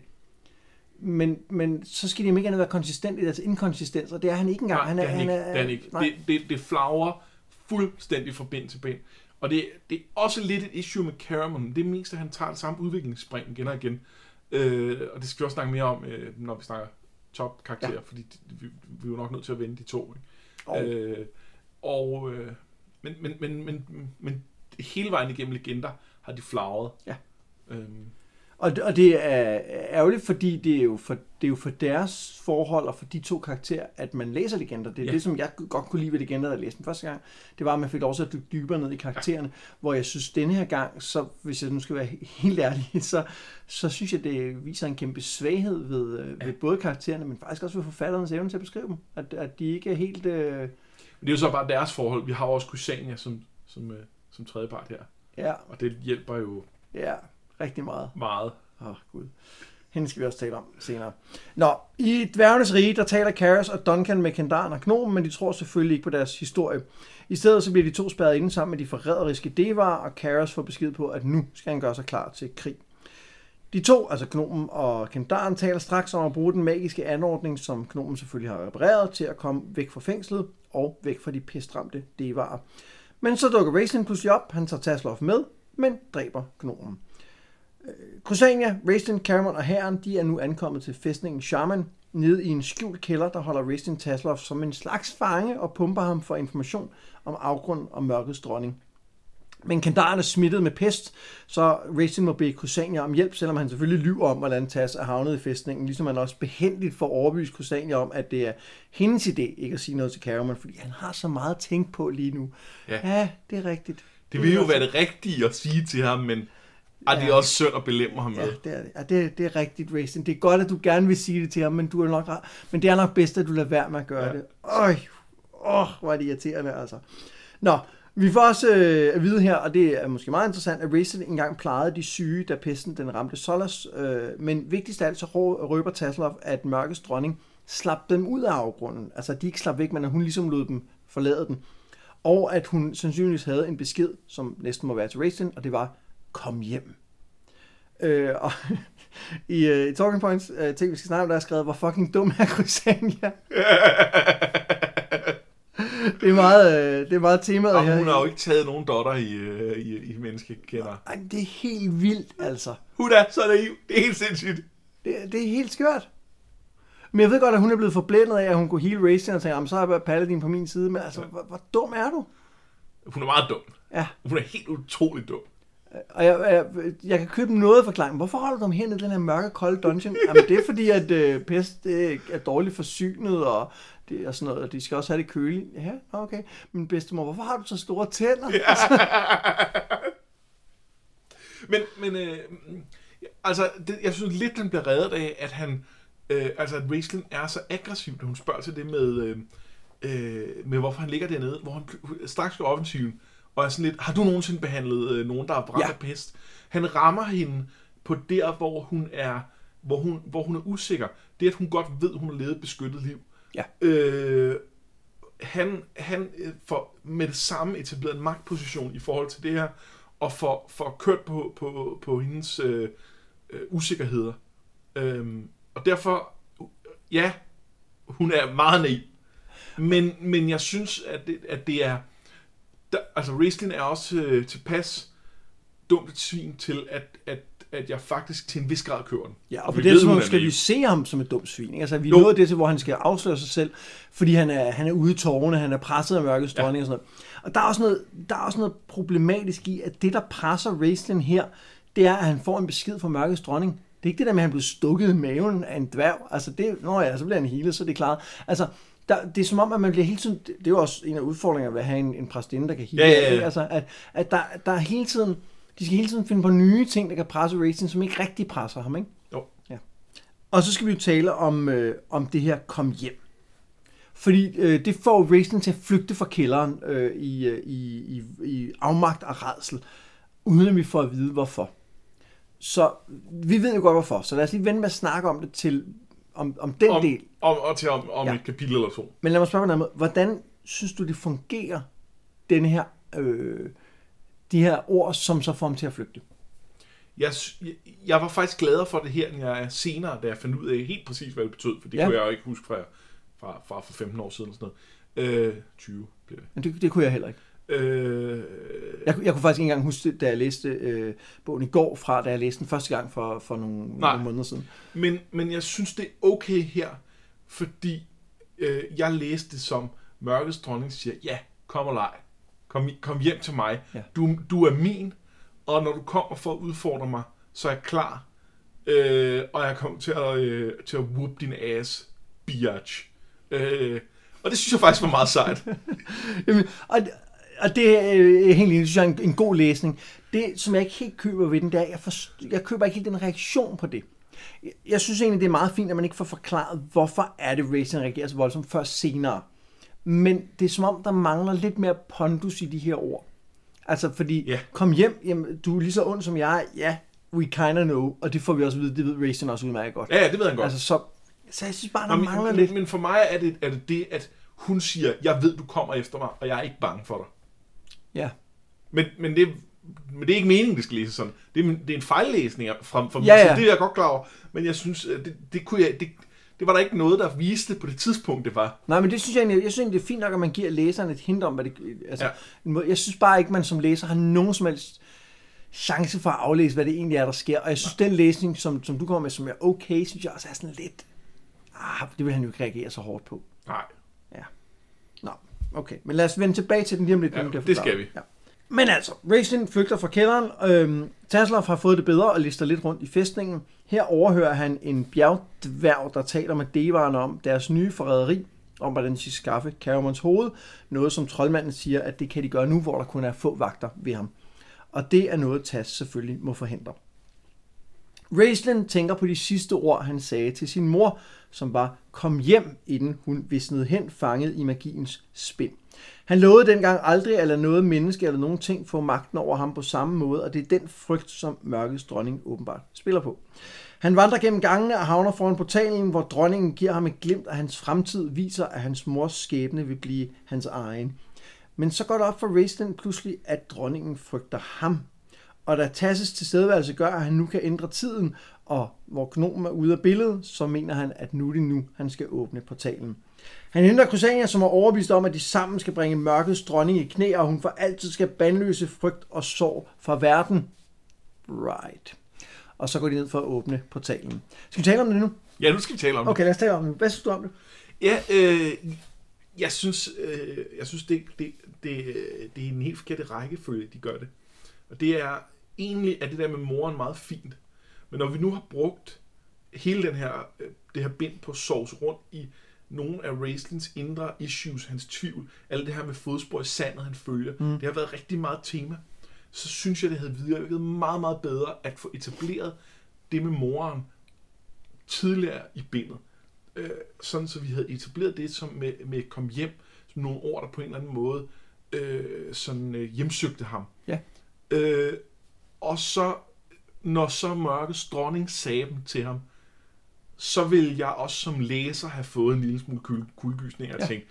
Men, men så skal de ikke gerne være konsistente i deres inkonsistens, og det er han ikke engang. Nej, han det er han ikke. Det, er han ikke. nej. det, det, det flagrer fuldstændig fra ben til ben. Og det, det er også lidt et issue med Caramon. Det er mest, at han tager det samme udviklingsspring igen og igen. Øh, og det skal vi også snakke mere om, øh, når vi snakker top-karakterer, ja. fordi vi, vi er jo nok nødt til at vende de to. Ikke? Og- Øh, og, øh, men, men, men, men, men hele vejen igennem legender har de flagret. Ja. Øhm, Og, det- og det er ærgerligt, fordi det er, jo for, det er jo for deres forhold og for de to karakterer, at man læser legender. Det er Ja. det, som jeg godt kunne lide ved legender, da jeg læste den første gang. Det var, at man fik lov til at dykke dybere ned i karaktererne. Ja. Hvor jeg synes, denne her gang, så hvis jeg nu skal være helt ærlig, så, så synes jeg, det viser en kæmpe svaghed ved, ja. ved både karaktererne, men faktisk også ved forfatterens evne til at beskrive dem. At, at de ikke er helt... Øh, men det er jo så bare deres forhold. Vi har også Kusania som, som, øh, som tredjepart her. ja, Og det hjælper jo ja, rigtig meget. meget. Åh, oh, gud. Hende skal vi også tale om senere. Nå, i Dværgenes Rige, der taler Karas og Duncan med Kendaren og Gnomen, men de tror selvfølgelig ikke på deres historie. I stedet så bliver de to spærret inde sammen med de forræderiske Devar, og Karas får besked på, at nu skal han gøre sig klar til krig. De to, altså Gnomen og Kendaren, taler straks om at bruge den magiske anordning, som Gnomen selvfølgelig har repareret, til at komme væk fra fængslet og væk fra de pestramte Devarer. Men så dukker Raisin pludselig op, han tager Tasloff med, men dræber Gnomen. Crusania, Raistin, Cameron og Herren, de er nu ankommet til fæstningen Shaman, nede i en skjult kælder, der holder Raistin Tasloff som en slags fange og pumper ham for information om afgrund og mørkets dronning. Men Kandaren er smittet med pest, så Raistin må bede Crusania om hjælp, selvom han selvfølgelig lyver om, hvordan Tas er havnet i fæstningen, ligesom han også behendigt får overbevist Crusania om, at det er hendes idé ikke at sige noget til Cameron, fordi han har så meget at tænke på lige nu. Ja. ja det er rigtigt. Det vil jo være det rigtige at sige til ham, men ej, det er Ja. også synd at belemre ham Ja, med. det er, det. Ja, det, er, det er rigtigt, Racing. Det er godt, at du gerne vil sige det til ham, men, du er nok, men det er nok bedst, at du lader være med at gøre Ja. ja. det. Øj, åh, hvor er det irriterende, altså. Nå, vi får også øh, at vide her, og det er måske meget interessant, at Racing engang plejede de syge, da pesten den ramte Solas. Øh, men vigtigst af alt, så røber Taslov, at mørkets dronning slap dem ud af afgrunden. Altså, de ikke slap væk, men at hun ligesom lod dem forlade den. Og at hun sandsynligvis havde en besked, som næsten må være til Racing, og det var, kom hjem. Øh, og i, øh, i Talking Points, øh, ting vi skal snakke om, der er skrevet, hvor fucking dum er Crysania. det er meget, øh, det er meget temaet Og her. hun har jo ikke taget nogen dotter i, øh, i, i menneskekender. Ej, det er helt vildt, altså. Hun er så naiv. Det er helt sindssygt. Det, det er helt skørt. Men jeg ved godt, at hun er blevet forblændet af, at hun kunne hele racing og tænke, "Jamen, så er Paladin på min side. Men altså, hvor, hvor dum er du? Hun er meget dum. Ja, Hun er helt utrolig dum og jeg, jeg, jeg kan købe noget forklaring. Hvorfor holder du dem hen i den her mørke, kolde dungeon? Jamen, det er fordi, at øh, pest det er dårligt forsynet, og det er sådan noget, og de skal også have det køligt. Ja, okay. Men bedstemor, hvorfor har du så store tænder? Ja. Men, men øh, altså, det, jeg synes lidt, den bliver reddet af, at han, øh, altså, at Raistlin er så aggressiv, når hun spørger til det med, øh, øh med hvorfor han ligger dernede, hvor han straks går offensiven, og er sådan lidt, har du nogensinde behandlet øh, nogen, der er ramt Ja. af pest? Han rammer hende på der, hvor hun er, hvor hun, hvor hun er usikker. Det, at hun godt ved, hun har levet et beskyttet liv. Ja. Øh, han, han øh, får med det samme etableret en magtposition i forhold til det her, og får, får kørt på, på, på hendes øh, øh, usikkerheder. Øhm, og derfor, ja, hun er meget naiv. Men, men jeg synes, at det, at det er... Der, altså, Raistlin er også øh, tilpas dumt et svin til, at, at, at jeg faktisk til en vis grad køber den. Ja, og på Vi det tidspunkt er skal vi se ham som et dumt svin. Ikke? Altså, vi er nået det til, hvor han skal afsløre sig selv, fordi han er, han er ude i tårne, han er presset af mørkets Ja. dronning og sådan noget. Og der er, også noget, der er også noget problematisk i, at det, der presser Raistlin her, det er, at han får en besked fra mørkets dronning. Det er ikke det der med, at han blev stukket i maven af en dværg. Altså, det, nå ja, så bliver han healet, så er det klart. Altså, der, det er som om, at man bliver hele tiden, det er jo også en af udfordringerne ved at have en, en præstinde, der kan hive. Ja, ja, ja. Altså, at, at der, der er hele tiden, de skal hele tiden finde på nye ting, der kan presse Racing, som ikke rigtig presser ham, ikke? Jo. Ja. Og så skal vi jo tale om, øh, om det her kom hjem. Fordi øh, det får Racing til at flygte fra kælderen øh, i, øh, i, i, i afmagt og redsel, uden at vi får at vide, hvorfor. Så vi ved jo godt, hvorfor. Så lad os lige vente med at snakke om det til, om, om den Om, del. om, og til om, om Ja. et kapitel eller to. Men lad mig spørge på en måde. Hvordan synes du, det fungerer, denne her, øh, de her ord, som så får ham til at flygte? Jeg, jeg, var faktisk gladere for det her, end jeg er senere, da jeg fandt ud af helt præcis, hvad det betød. For det Ja. kunne jeg jo ikke huske fra, fra, fra for 15 år siden. Og sådan noget. Øh, 20 blev det. Men det, det kunne jeg heller ikke. Øh, Jeg, jeg kunne faktisk ikke engang huske det, da jeg læste øh, bogen i går fra, da jeg læste den første gang for, for nogle, nogle måneder siden. Men, men jeg synes, det er okay her, fordi øh, jeg læste det som, Mørkets dronning siger, ja, kom og leg. Kom, kom hjem til mig. Ja. Du, du er min, og når du kommer for at udfordre mig, så er jeg klar. Øh, og jeg kommer til at, øh, til at whoop din ass, biatch. Øh, og det synes jeg faktisk var meget sejt. Jamen, og, og det er øh, det synes jeg er en, en god læsning. Det, som jeg ikke helt køber ved den, det er, jeg, forst- jeg køber ikke helt den reaktion på det. Jeg, jeg synes egentlig, det er meget fint, at man ikke får forklaret, hvorfor er det, Racing reagerer så voldsomt først senere. Men det er som om, der mangler lidt mere pondus i de her ord. Altså, fordi, Ja. kom hjem, jamen, du er lige så ond som jeg. Ja, we kinda know. Og det får vi også at vide, det ved Racing også udmærket godt. Ja, ja, det ved han godt. Altså, så, så jeg synes bare, der Nå, mangler men, lidt. men, men for mig er det, er det det, at hun siger, jeg ved, du kommer efter mig, og jeg er ikke bange for dig. Ja. Men, men, det, men det er ikke meningen, det skal læses sådan. Det er, det er en fejllæsning fra, fra Ja, ja. det er jeg godt klar over. Men jeg synes, det, det, kunne jeg, det, det var der ikke noget, der viste på det tidspunkt, det var. Nej, men det synes jeg egentlig, jeg synes egentlig, det er fint nok, at man giver læseren et hint om, hvad det... Altså, ja. Jeg synes bare ikke, man som læser har nogen som helst chance for at aflæse, hvad det egentlig er, der sker. Og jeg synes, den læsning, som, som du kommer med, som er okay, synes jeg også er sådan lidt... Ah, det vil han jo ikke reagere så hårdt på. Nej. Okay. Men lad os vende tilbage til den lige om lidt. Ja, det forklaret. skal vi. Ja. Men altså, Racing flygter fra kælderen. Øhm, Tassler har fået det bedre og lister lidt rundt i fæstningen. Her overhører han en bjergdværg, der taler med devarerne om deres nye forræderi, om hvordan de skal skaffe Caramons hoved. Noget som troldmanden siger, at det kan de gøre nu, hvor der kun er få vagter ved ham. Og det er noget, Tass selvfølgelig må forhindre. Raistlin tænker på de sidste ord, han sagde til sin mor, som var, kom hjem, inden hun visnede hen, fanget i magiens spind. Han lovede dengang aldrig at lade noget menneske eller nogen ting få magten over ham på samme måde, og det er den frygt, som mørkets dronning åbenbart spiller på. Han vandrer gennem gangene og havner foran portalen, hvor dronningen giver ham et glimt af hans fremtid, viser, at hans mors skæbne vil blive hans egen. Men så går det op for Raistlin pludselig, at dronningen frygter ham. Og da Tasses tilstedeværelse gør, at han nu kan ændre tiden, og hvor gnomen er ude af billedet, så mener han, at nu er det nu, han skal åbne portalen. Han henter Crusania, som er overbevist om, at de sammen skal bringe mørkets dronning i knæ, og hun for altid skal bandløse frygt og sorg fra verden. Right. Og så går de ned for at åbne portalen. Skal vi tale om det nu? Ja, nu skal vi tale om det. Okay, lad os tale om det. Hvad synes du om det? Ja, øh, jeg synes, øh, jeg synes det, det, det, det er en helt forkert rækkefølge, de gør det. Og det er egentlig, at det der med moren meget fint. Men når vi nu har brugt hele den her, øh, det her bind på sovs rundt i nogle af Raislins indre issues, hans tvivl, alt det her med fodspor i sandet, han følger, mm. det har været rigtig meget tema. Så synes jeg, det havde virket meget, meget bedre at få etableret det med moren tidligere i bindet øh, sådan så vi havde etableret det som med, med kom hjem, som nogle ord, der på en eller anden måde øh, sådan øh, hjemsøgte ham. Ja. Øh, og så, når så mørkets dronning sagde dem til ham, så vil jeg også som læser have fået en lille smule kul- kuldegysning og Ja. tænke,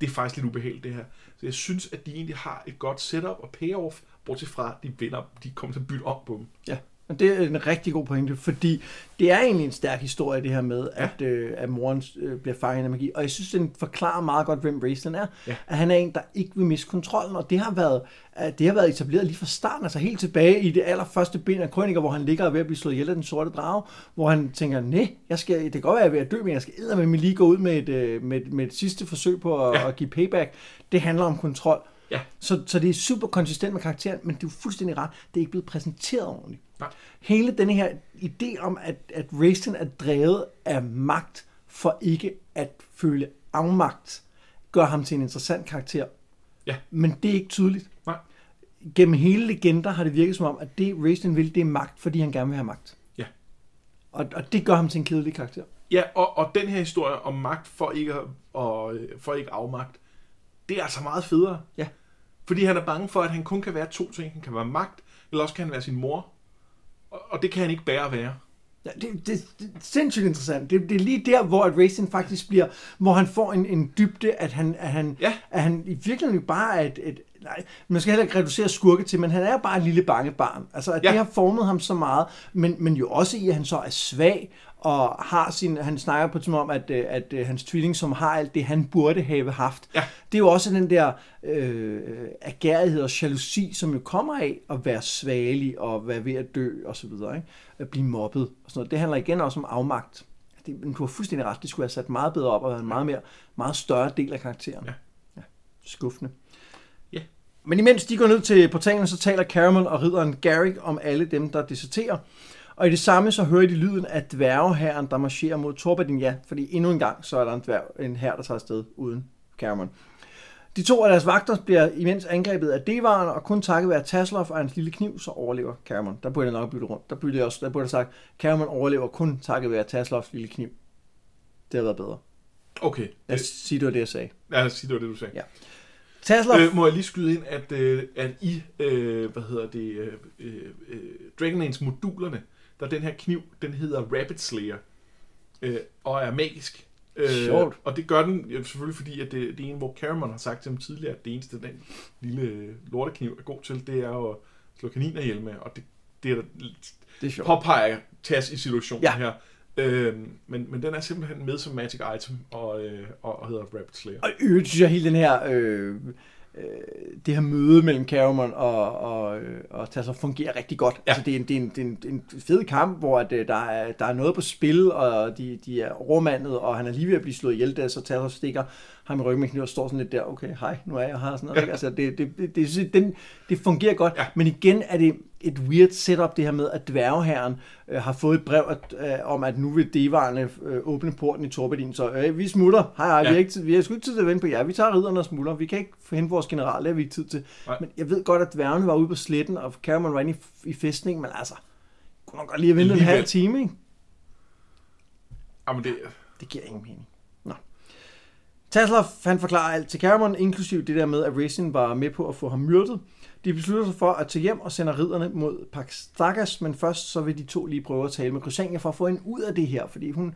det er faktisk lidt ubehageligt det her. Så jeg synes, at de egentlig har et godt setup og payoff, bortset fra, at de vinder, de kommer til at bytte om på dem. Ja, og det er en rigtig god pointe, fordi det er egentlig en stærk historie, det her med, ja. at, øh, at moren øh, bliver fanget af magi. Og jeg synes, den forklarer meget godt, hvem Raistlin er. Ja. At han er en, der ikke vil miste kontrollen, og det har været, at det har været etableret lige fra starten, altså helt tilbage i det allerførste bind af Krøniker, hvor han ligger og er ved at blive slået ihjel af den sorte drage, hvor han tænker, nej, jeg skal, det kan godt være, at jeg er ved at dø, men jeg skal med lige gå ud med et, øh, med, et- med et sidste forsøg på at. Ja. at give payback. Det handler om kontrol. Ja. Så, så det er super konsistent med karakteren, men det er jo fuldstændig ret. Det er ikke blevet præsenteret ordentligt. Nej. Hele denne her idé om, at, at Raistlin er drevet af magt for ikke at føle afmagt gør ham til en interessant karakter. Ja. Men det er ikke tydeligt. Nej. Gennem hele legender har det virket som om, at det Raistlin vil, det er magt, fordi han gerne vil have magt. Ja. Og, og det gør ham til en kedelig karakter. Ja, og, og den her historie om magt for ikke, og, øh, for ikke afmagt, det er altså meget federe. Ja. Fordi han er bange for, at han kun kan være to ting. Han kan være magt, eller også kan han være sin mor. Og, det kan han ikke bære at være. Ja, det, det, det er sindssygt interessant. Det, det er lige der, hvor at Racing faktisk bliver, hvor han får en, en dybde, at han, at han, Ja. at han i virkeligheden bare er et, et nej, man skal heller ikke reducere skurke til, men han er bare et lille bange barn. Altså, at Ja. det har formet ham så meget, men, men jo også i, at han så er svag, og har sin, han snakker på som om, at, øh, at, at hans tvilling, som har alt det, han burde have haft, Ja. det er jo også den der øh, agerighed og jalousi, som jo kommer af at være svagelig og være ved at dø og så videre, ikke? At blive mobbet og sådan noget. Det handler igen også om afmagt. Det, men du har fuldstændig ret, det skulle have sat meget bedre op og været en meget, mere, meget større del af karakteren. Ja. ja. Skuffende. Ja. Men imens de går ned til portalen, så taler Caramel og ridderen Garrick om alle dem, der deserterer. Og i det samme så hører de lyden af dværgeherren, der marcherer mod Torbadin, ja, fordi endnu en gang så er der en, dværg, en her, der tager afsted uden Caramel. De to af deres vagter bliver imens angrebet af Devaren, og kun takket være Tasloff og hans lille kniv, så overlever Caramon. Der burde jeg nok bytte rundt. Der burde jeg også, der burde jeg sagt, Caramon overlever kun takket være Tasloffs lille kniv. Det har været bedre. Okay. Lad os sige, det var det, jeg sagde. Ja, lad os sige, det var det, du sagde. Ja. Tasloff, Øh, må jeg lige skyde ind, at, øh, at i, øh, hvad hedder det, øh, øh, øh, Dragon Age modulerne, der er den her kniv, den hedder Rapid Slayer, øh, og er magisk. Øh, Sjovt. Og det gør den jo selvfølgelig, fordi at det, det er en, hvor Caramon har sagt til ham tidligere, at det eneste, den lille øh, lortekniv er god til, det er at slå kaniner ihjel med, og det, det er der det er påpeger Tas i situationen Ja. her. Øhm, men, men den er simpelthen med som magic item, og, øh, og, og hedder Rapid Slayer. Og øvrigt synes jeg, hele den her, øh, øh, det her møde mellem Caramon og, og, øh, og Tasser fungerer rigtig godt. Ja. Altså, det, er en, det, er en, det, er en, en fed kamp, hvor at, øh, der, er, der er noget på spil, og de, de er overmandet, og han er lige ved at blive slået ihjel, der, så Tasser stikker ham i ryggen med kniv og står sådan lidt der, okay, hej, nu er jeg her, sådan noget. ikke? Altså, det, det, det, det, det, den, det fungerer godt, Ja. men igen er det et weird setup, det her med, at dværgeherren øh, har fået et brev at, øh, om, at nu vil devarerne øh, åbne porten i Torbadin, så øh, vi smutter. Hej, hej, ja. vi, har ikke, tid- vi har sgu ikke tid til at vente på jer. Vi tager ridderne og smutter. Vi kan ikke hente vores general, det har vi ikke tid til. Nej. Men jeg ved godt, at dværgene var ude på sletten, og Cameron var inde i, i fæstningen, men altså, kunne nok godt lige have ventet en halv time, ikke? Jamen det, Det giver ingen mening. Tasloff, han forklarer alt til Cameron, inklusiv det der med, at Racing var med på at få ham myrdet. De beslutter sig for at tage hjem og sender ridderne mod Paxtagas, men først så vil de to lige prøve at tale med Crysania for at få hende ud af det her, fordi hun,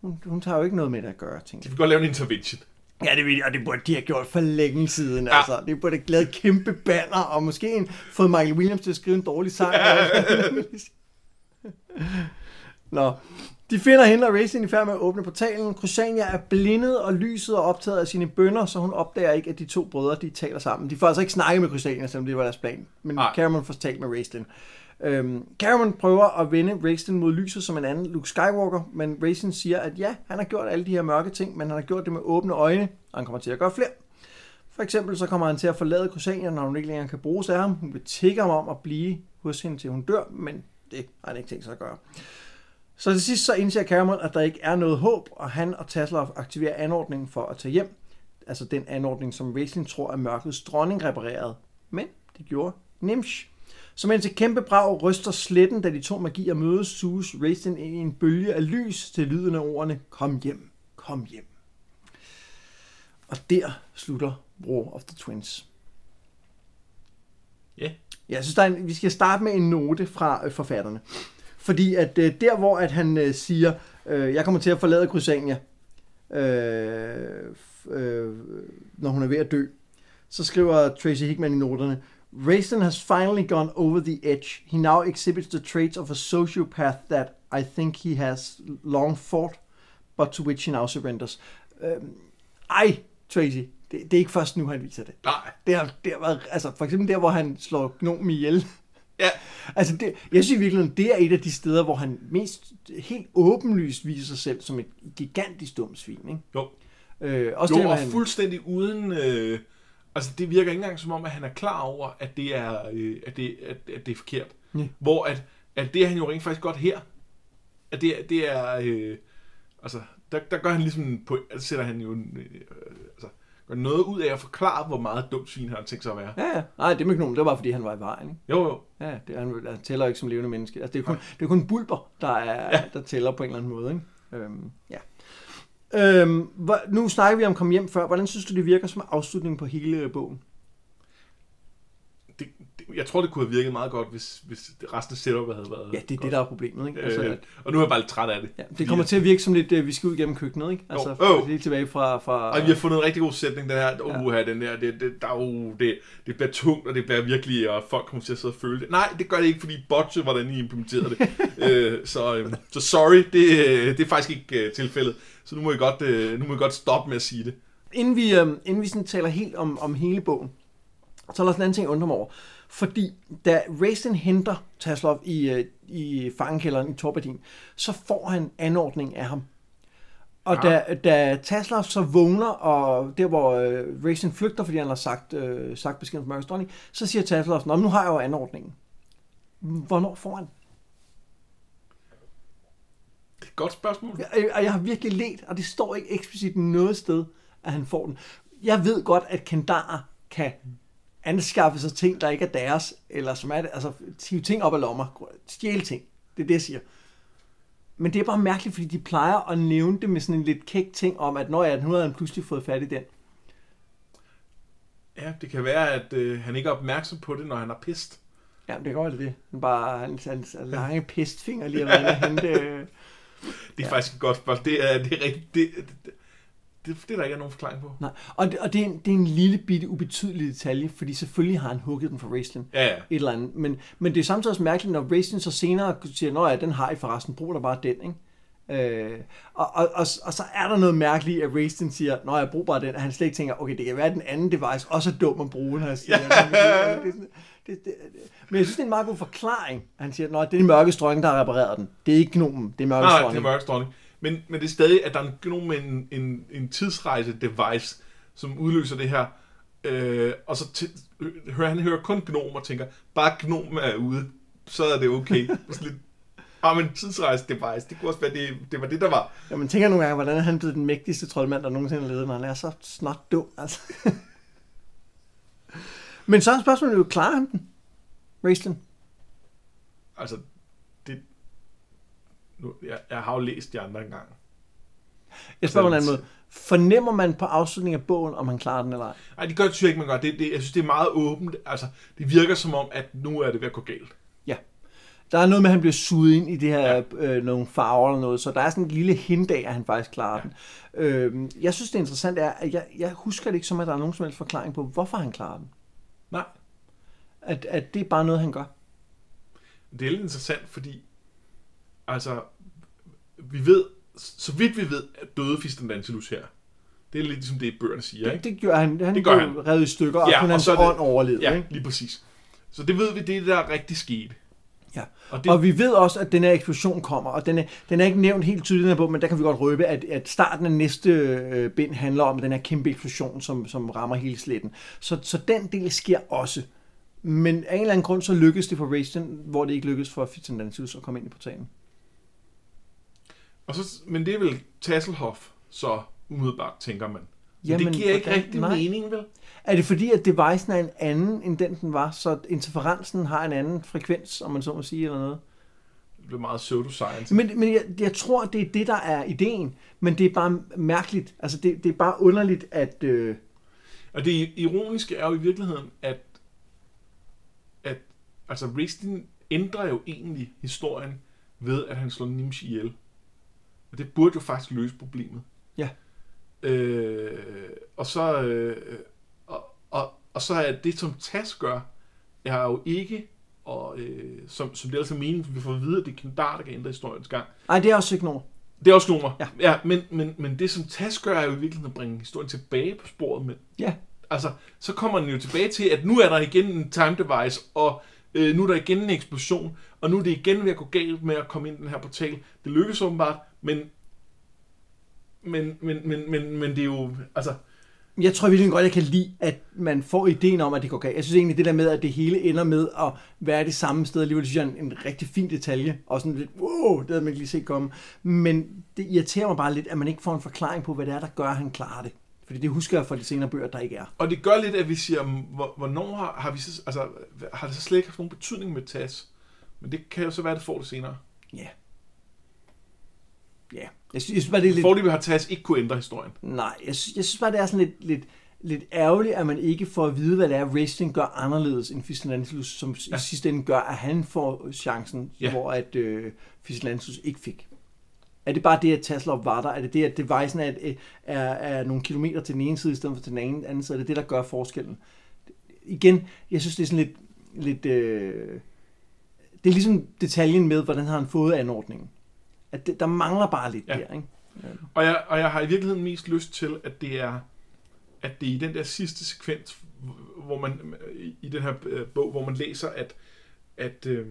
hun, hun tager jo ikke noget med det at gøre, tænker de vil godt lave en intervention. Ja, det jeg, og det burde de have gjort for længe siden, ja. Ja. altså. Det burde have lavet kæmpe banner, og måske en, fået Michael Williams til at skrive en dårlig sang. Nå, de finder hende og Racing i færd med at åbne portalen. Crusania er blindet, og lyset er optaget af sine bønder, så hun opdager ikke, at de to brødre de taler sammen. De får altså ikke snakket med Crusania, selvom det var deres plan. Men Nej. Cameron får talt med Raistlin. Øhm, Cameron prøver at vende Raistlin mod lyset som en anden Luke Skywalker, men Raistlin siger, at ja, han har gjort alle de her mørke ting, men han har gjort det med åbne øjne, og han kommer til at gøre flere. For eksempel så kommer han til at forlade Crusania, når hun ikke længere kan bruges af ham. Hun vil tigge ham om at blive hos hende, til hun dør, men det har han ikke tænkt sig at gøre. Så til sidst så indser Cameron, at der ikke er noget håb, og han og Tasloff aktiverer anordningen for at tage hjem. Altså den anordning, som Raistlin tror, at mørkets dronning reparerede. Men det gjorde Nimsh. Så mens et kæmpe brag ryster sletten, da de to magier mødes, suges Raistlin ind i en bølge af lys til lyden af ordene Kom hjem, kom hjem. Og der slutter War of the Twins. Ja. Jeg synes, der er en, vi skal starte med en note fra øh, forfatterne. Fordi at øh, der, hvor at han øh, siger, øh, jeg kommer til at forlade Crysania, øh, øh, når hun er ved at dø, så skriver Tracy Hickman i noterne, Raistlin has finally gone over the edge. He now exhibits the traits of a sociopath that I think he has long fought, but to which he now surrenders. Øh, ej, Tracy, det, det er ikke først nu, han viser det. Nej. Det har, det har været, altså for eksempel der, hvor han slår gnomen ihjel. Ja. Altså, det, jeg synes virkelig, det er et af de steder, hvor han mest helt åbenlyst viser sig selv som et gigantisk dumt svin, ikke? Jo. Øh, også Jo, det, og han, fuldstændig uden... Øh, altså, det virker ikke engang som om, at han er klar over, at det er, øh, at det, at, at det er forkert. Ja. Hvor at, at det er han jo rent faktisk godt her. At det, det er... Øh, altså, der, der gør han ligesom, på, der sætter han jo øh, altså, gør noget ud af at forklare, hvor meget dumt svin han har tænkt sig at være. Ja, ja. Nej, det med nogen. Det var bare, fordi han var i vejen. Ikke? Jo, jo. Ja, det, han, han tæller ikke som levende menneske. Altså, det, er kun, det er kun bulber, der, er, ja. der tæller på en eller anden måde. Ikke? Øhm, ja. Øhm, nu snakker vi om Kom hjem før. Hvordan synes du, det virker som afslutning på hele bogen? Jeg tror, det kunne have virket meget godt, hvis, hvis resten af setupet havde været Ja, det er godt. det, der er problemet. Ikke? Altså, Øh, at, og nu er jeg bare lidt træt af det. ja, det kommer til at virke som lidt, øh, vi skal ud gennem køkkenet. Ikke? Altså, Jo, jo. lige tilbage fra... fra Og vi har fundet en rigtig god sætning, den her, uh, ja. den der, det, det, der, uh, det, det bliver tungt, og det bliver virkelig, og folk kommer til at sidde og føle det. Nej, det gør det ikke, fordi botche, hvordan I implementerede det. øh, så, øh, så sorry, det, øh, det er faktisk ikke uh, tilfældet. Så nu må I godt, uh, nu må I godt stoppe med at sige det. Inden vi, øh, inden vi sådan taler helt om, om hele bogen, så er der også en anden ting, jeg undrer mig over. Fordi da Raisin henter Taslov i, øh, i fangekælderen i Torbadin, så får han anordning af ham. Og Ja. da, da Taslov så vågner, og der hvor øh, Raisin flygter, fordi han har sagt, øh, sagt beskeden fra Mørkets dronning, så siger Taslov, Nå, nu har jeg jo anordningen. Hvornår får han? Det er et godt spørgsmål. Jeg, og jeg har virkelig let, og det står ikke eksplicit noget sted, at han får den. Jeg ved godt, at Kendar kan anskaffe sig ting, der ikke er deres, eller som er det, altså hive ting op af lommer, stjæle ting. Det er det, jeg siger. Men det er bare mærkeligt, fordi de plejer at nævne det med sådan en lidt kæk ting om, at når jeg nu han pludselig fået fat i den. Ja, det kan være, at øh, han ikke er opmærksom på det, når han har pist. Ja, det kan godt det. Han bare hans, hans lange pestfinger lige at være inde og hente. øh, Det er ja. faktisk et godt spørgsmål. Det er, det er rigtigt. Det, det, det, det, er der ikke er nogen forklaring på. Nej, og, det, og det, er en, det er en lille bitte ubetydelig detalje, fordi selvfølgelig har han hugget den for Raistlin. Ja, ja. et eller andet. Men, men det er samtidig også mærkeligt, når Racing så senere siger, nå ja, den har I forresten, brug der bare den, ikke? Øh, og, og, og, og, så er der noget mærkeligt, at Racing siger, nå jeg bruger bare den, og han slet ikke tænker, okay, det kan være, at den anden device også er dum at bruge, når jeg siger, ja. det, det, det, det, men jeg synes, det er en meget god forklaring. Han siger, nå, det er den mørke strømning, der har repareret den. Det er ikke gnomen, det er mørke Nej, det er strømning. Men, men det er stadig, at der er nogen med en, en, en tidsrejse-device, som udløser det her. Øh, og så t- hører han hører kun gnom og tænker, bare gnom er ude, så er det okay. Lidt, ah, men tidsrejse-device, det kunne også være, det, det var det, der var. Ja, man tænker nogle gange, hvordan er han blevet den mægtigste troldmand, der nogensinde har levet, når han er så snart dum, altså. men så er spørgsmålet jo, klarer han den? Raistlin? Altså. Nu, jeg, jeg har jo læst de andre engang. Jeg spørger på en anden måde. Fornemmer man på afslutningen af bogen, om han klarer den eller ej? Nej, det gør det ikke, man gør. Det, det, jeg synes, det er meget åbent. Altså, det virker som om, at nu er det ved at gå galt. Ja. Der er noget med, at han bliver suget ind i det her, ja. øh, nogle farver eller noget, så der er sådan en lille hint af, at han faktisk klarer ja. den. Øh, jeg synes, det interessante er, at jeg, jeg husker det ikke som, at der er nogen som helst forklaring på, hvorfor han klarer den. Nej. At, at det er bare noget, han gør. Det er lidt interessant, fordi altså, vi ved, så vidt vi ved, at døde Fistendantilus her. Det er lidt ligesom det, bøgerne siger, Det, ikke? det gør han. Han Det gør han. revet i stykker, og Ja, kun og hans ånd overlevede. Ja, ikke? lige præcis. Så det ved vi, det er det, der rigtig skete. Ja. Og Det... Og vi ved også, at den her eksplosion kommer, og den er, den er ikke nævnt helt tydeligt bog, men der kan vi godt røbe, at, at starten af næste øh, bind handler om den her kæmpe eksplosion, som, som rammer hele sletten. Så, så den del sker også. Men af en eller anden grund, så lykkedes det for Raistin, hvor det ikke lykkedes for Fitzendanius at komme ind i portalen. Og så, men det er vel Tasselhoff, så umiddelbart, tænker man. Men Jamen, det giver ikke hvordan- rigtig nej. mening, vel? Er det fordi, at devicen er en anden, end den den var, så interferensen har en anden frekvens, om man så må sige, eller noget? Det bliver meget pseudoscience. Men, men jeg, jeg tror, det er det, der er ideen, men det er bare mærkeligt. Altså, det, det er bare underligt, at... Øh, Og det ironiske er jo i virkeligheden, at, at altså Ristin ændrer jo egentlig historien ved, at han slår Nimsh ihjel. Og det burde jo faktisk løse problemet. Ja. Øh, og så øh, og, og, og så er det, som Tas gør, er jo ikke, og, øh, som, som det er altså meningen, vi får at vide, at det er Kendar, der kan ændre historiens gang. ej, det er også Signor. Det er også nummer. Ja. ja men, men, men det, som Tas gør, er jo i virkeligheden at bringe historien tilbage på sporet med, Ja. altså, så kommer den jo tilbage til, at nu er der igen en time device, og øh, nu er der igen en eksplosion, og nu er det igen ved at gå galt med at komme ind i den her portal. Det lykkes åbenbart, men, men, men, men, men, men det er jo, altså, Jeg tror virkelig godt, jeg kan lide, at man får ideen om, at det går galt. Jeg synes egentlig, det der med, at det hele ender med at være det samme sted, alligevel synes jeg er en, en rigtig fin detalje. Og sådan lidt, wow, det havde man ikke lige set komme. Men det irriterer mig bare lidt, at man ikke får en forklaring på, hvad det er, der gør, at han klarer det. Fordi det husker jeg fra de senere bøger, der ikke er. Og det gør lidt, at vi siger, hvor- hvornår har, har vi så, altså, har det så slet ikke haft nogen betydning med TAS? Men det kan jo så være, at det får det senere. Ja. Ja. Jeg synes, jeg synes bare, det er lidt... Fordi har TAS ikke kunne ændre historien. Nej, jeg, synes, jeg synes bare, det er sådan lidt, lidt, lidt ærgerligt, at man ikke får at vide, hvad det er, wrestling gør anderledes end Fistenlandelus, som ja. i sidste ende gør, at han får chancen, Ja. hvor at øh, Fistenlandelus ikke fik. Er det bare det, at Taslov var der? Er det det, at devicen er, er, er, er nogle kilometer til den ene side, i stedet for til den anden, anden side? Er det det, der gør forskellen? Igen, jeg synes, det er sådan lidt... lidt øh, det er ligesom detaljen med, hvordan har han fået anordningen. At det, der mangler bare lidt Ja. ja. der, ikke? Og jeg, og jeg har i virkeligheden mest lyst til, at det er at det er i den der sidste sekvens, hvor man i- den her øh, bog, hvor man læser, at at, øh,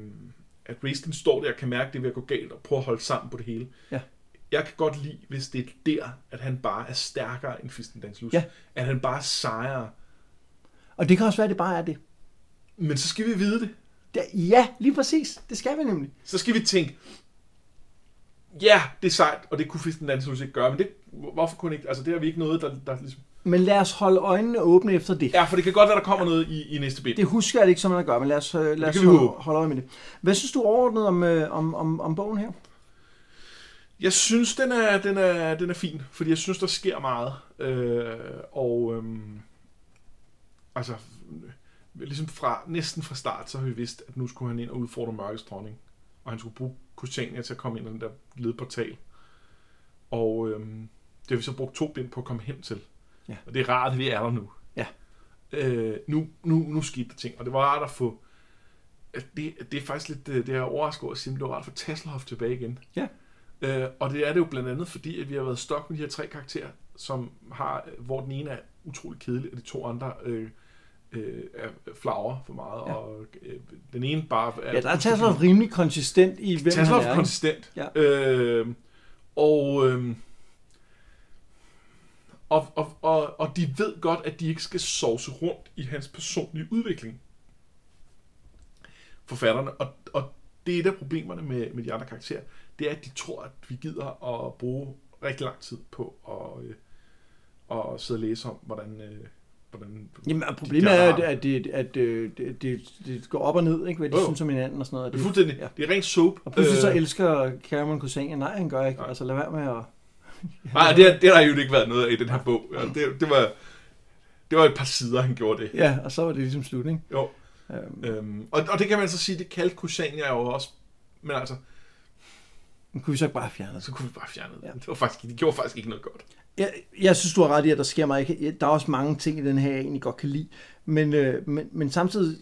at Raistlin står der og kan mærke, at det er ved at gå galt, og prøver at holde sammen på det hele. Ja. Jeg kan godt lide, hvis det er der, at han bare er stærkere end Fisten Danslus. Ja. At han bare er sejere. Og det kan også være, at det bare er det. Men så skal vi vide det. Ja, ja, lige præcis. Det skal vi nemlig. Så skal vi tænke, ja, det er sejt, og det kunne Fisten Danslus ikke gøre, men det, hvorfor kunne ikke? Altså, det har vi ikke noget, der, der ligesom... Men lad os holde øjnene åbne efter det. Ja, for det kan godt være, der kommer noget i, i næste bind. Det husker jeg det ikke, som man gør, men lad os, øh, lad os holde, holde øje med det. Hvad synes du overordnet om, øh, om, om, om bogen her? Jeg synes, den er, den er, den er fin, fordi jeg synes, der sker meget. Øh, og øhm, altså, ligesom fra, næsten fra start, så har vi vidst, at nu skulle han ind og udfordre mørkets dronning. Og han skulle bruge Kusania til at komme ind i den der ledportal. Og øhm, det har vi så brugt to bind på at komme hen til. Ja. Og det er rart, at vi er der nu. Ja. Øh, nu, nu, nu skete der ting, og det var rart at få... at Det, det er faktisk lidt, øh, det er overrasket over at sige, men det var rart at få Tasselhoff tilbage igen. Ja. Øh, og det er det jo blandt andet, fordi at vi har været stok med de her tre karakterer, som har, hvor den ene er utrolig kedelig, og de to andre øh, øh, er flagre for meget, Ja. og øh, den ene bare er... Ja, der er Tasselhoff rimelig konsistent i, hvem Tasselhoff han er konsistent. Ja. Øh, og, øh, og, og, og, og de ved godt, at de ikke skal sovse rundt i hans personlige udvikling. Forfatterne. Og, og det er et af problemerne med, med de andre karakterer. Det er, at de tror, at vi gider at bruge rigtig lang tid på at, øh, at sidde og læse om, hvordan... Øh, hvordan Jamen, og de problemet der er, at, at, det, at øh, det, det, det går op og ned, ikke? hvad de jo. synes om hinanden og sådan noget. Det er fuldstændig... Ja. Det er rent soap. Og pludselig så Øh, elsker Cameron Kusania. Nej, han gør ikke. Nej. Altså, lad være med at... Nej, det, det har jo ikke været noget af i den her bog. Ja, det, det, var, det var et par sider, han gjorde det. Ja, og så var det ligesom slut, ikke? Jo. Øhm, Øhm, og, og det kan man så sige, det kaldte Kusania jo også. Men altså, men kunne vi så ikke bare fjerne det? så kunne vi bare fjerne det. Ja. Det, var faktisk, det gjorde faktisk ikke noget godt. Jeg, jeg synes, du har ret i, at der sker ikke. Der er også mange ting i den her, jeg egentlig godt kan lide. Men, øh, men, men samtidig,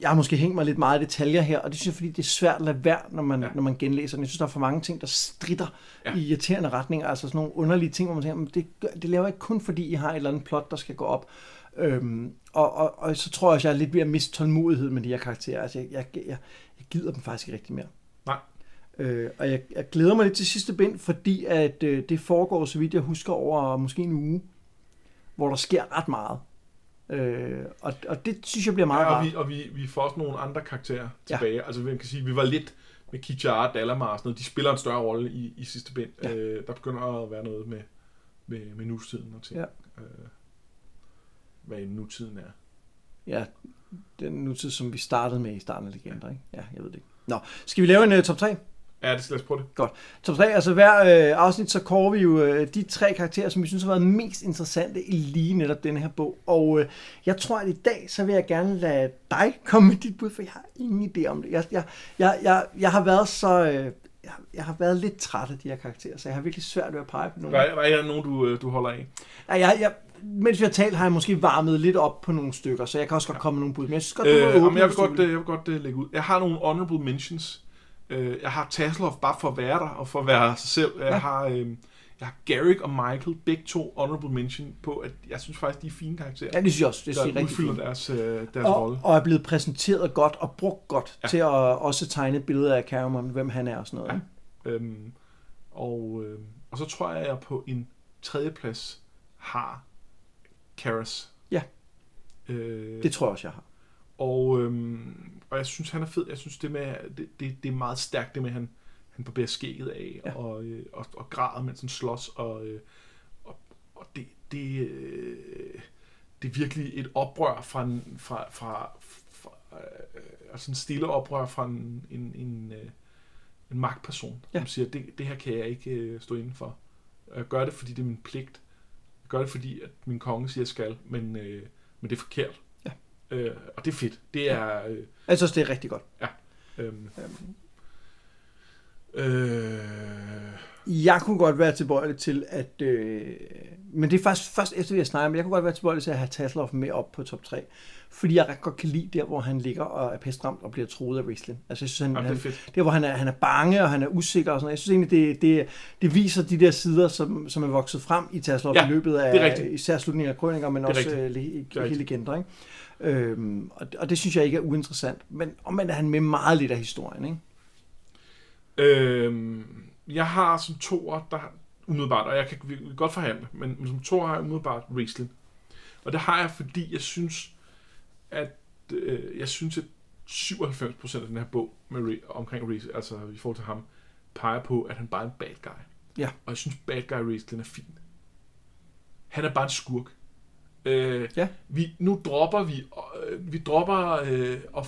jeg har måske hængt mig lidt meget i detaljer her, og det synes jeg, fordi det er svært at lade være, når man, ja. Når man genlæser den. Jeg synes, der er for mange ting, der strider ja. I irriterende retninger. Altså sådan nogle underlige ting, hvor man tænker, "Men det, det laver jeg ikke kun, fordi I har et eller andet plot, der skal gå op. Øhm, og, og, og, så tror jeg også, jeg er lidt ved at miste tålmodighed med de her karakterer. Altså, jeg, jeg, jeg, jeg gider dem faktisk ikke rigtig mere. Øh, og jeg, jeg glæder mig lidt til sidste bind, fordi at øh, det foregår, så vidt jeg husker, over måske en uge, hvor der sker ret meget. Øh, og, og det synes jeg bliver meget Ja, og vi, og vi, vi får også nogle andre karakterer Ja. tilbage. Ja. Altså, man kan sige, vi var lidt med Kichara, Dalamar og sådan noget. De spiller en større rolle i, i sidste bind. Ja. Ja. Øh, der begynder at være noget med, med, med nutiden og ting. Ja. Øh, hvad nutiden er. Ja, den nutid, som vi startede med i starten af Legender, ikke? Ja, jeg ved det ikke. Nå, skal vi lave en uh, top 3? Ja, det skal lad os prøve det. Top 3, altså hver øh, afsnit, så kårer vi jo øh, de tre karakterer, som vi synes har været mest interessante i lige netop denne her bog. Og øh, jeg tror, at i dag, så vil jeg gerne lade dig komme med dit bud, for jeg har ingen idé om det. Jeg, jeg, jeg, jeg, jeg har været så... Øh, jeg, jeg har været lidt træt af de her karakterer, så jeg har virkelig svært ved at pege på nogen. Hvad, hvad er der nogen, du, øh, du holder af? Ja, jeg, jeg, mens vi har talt, har jeg måske varmet lidt op på nogle stykker, så jeg kan også godt komme med nogle bud. Men jeg synes godt, du Øh, åbne, jamen, jeg vil godt, øh, jeg vil godt uh, lægge ud. Jeg har nogle honorable mentions. Uh, jeg har Tasselhoff bare for at være der og for at være sig selv. Jeg Ja. har øh, jeg har Garrick og Michael, begge to honorable mention på, at jeg synes faktisk, de er fine karakterer. Ja, det synes jeg også. Det er der rigtig udfylder fint. deres, øh, deres Og, rolle. og er blevet præsenteret godt og brugt godt ja. Til at også tegne et billede af Cameron, hvem han er og sådan noget. Ja. Øhm, og, øh, og så tror jeg, at jeg på en tredje plads har Karras. Ja. Øh, Det tror jeg også, jeg har. og, øhm, og jeg synes, han er fed. Jeg synes, det, med, det, det, det er meget stærkt, det med, han, han barberer skægget af ja. og, øh, og, og græder, mens han slås. Og, øh, og, og det, det, øh, det er virkelig et oprør fra, en, fra, fra, fra øh, altså en stille oprør fra en, en, en, øh, en magtperson, Ja. som siger, det, det her kan jeg ikke øh, stå inden for. Jeg gør det, fordi det er min pligt. Jeg gør det, fordi at min konge siger, jeg skal, men, øh, men det er forkert. Ja. Øh, og det er fedt. Det er... Øh, Jeg synes, det er rigtig godt. øhm, øh, Jeg kunne godt være tilbøjelig til at... Øh, men det er faktisk først efter, vi har snakket, men jeg kunne godt være tilbøjelig til at have Tasloff med op på top 3. Fordi jeg ret godt kan lide der, hvor han ligger og er pestramt og bliver troet af Riesling. Altså, jeg synes, han, jamen, det er han, der, hvor han er, han er bange, og han er usikker og sådan noget. Jeg synes egentlig, det, det, det viser de der sider, som, som er vokset frem i Tasloff Ja, i løbet af især slutningen af krøninger, men også rigtigt. øh, le- hele legender. Ikke? Øhm, og, og det synes jeg ikke er uinteressant. Men omvendt er han med meget lidt af historien. Ikke? Øhm, jeg har som toer, der umiddelbart, og jeg kan godt forhandle, men, men som toer har jeg umiddelbart Riesling. Og det har jeg, fordi jeg synes, at øh, jeg synes, at 97% af den her bog med, omkring Riesling, altså i forhold til ham, peger på, at han bare er en bad guy. Ja. Og jeg synes, bad guy Riesling er fin. Han er bare en skurk. Øh, Ja. vi, nu dropper vi, øh, vi dropper, øh, og,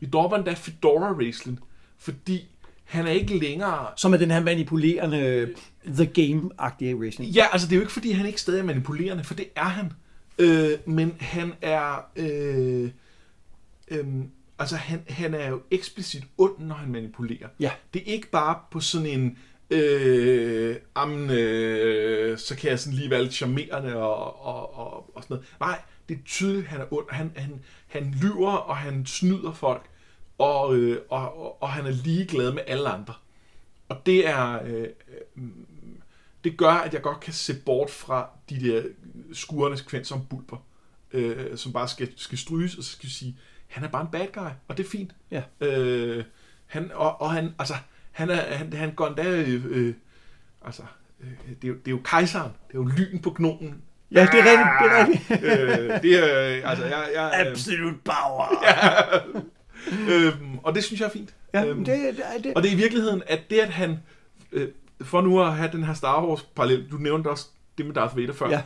vi dropper endda Fedora Riesling, fordi han er ikke længere... Som er den her manipulerende The Game-agtige racing. Ja, altså det er jo ikke, fordi han ikke stadig er manipulerende, for det er han. Øh, men han er... Øh, øh, altså han, han er jo eksplicit ond, når han manipulerer. Ja. Det er ikke bare på sådan en... Øh, amen, øh, så kan jeg sådan lige være lidt charmerende og, og, og, og sådan noget. Nej, det er tydeligt, han er ond. Han, han, han lyver, og han snyder folk, og, øh, og, og, og han er ligeglad med alle andre. Og det er... Øh, øh, det gør, at jeg godt kan se bort fra de der skurende sekvenser om bulper, øh, som bare skal, skal stryges, og så skal vi sige, han er bare en bad guy, og det er fint. Ja. Øh, han, og, og han, altså, han, er, han, han går endda, øh, øh, altså, øh, det, er jo, det er jo kejseren, det er jo lyn på gnomen. Ja, det er rigtigt, det er rigtigt. øh, det er, øh, altså, jeg, jeg, øh, Absolute power. øh, og det synes jeg er fint. Ja, Øhm, det, det, det. og det er i virkeligheden, at det, at han, øh, for nu at have den her Star Wars parallel, du nævnte også det med Darth Vader før, Ja.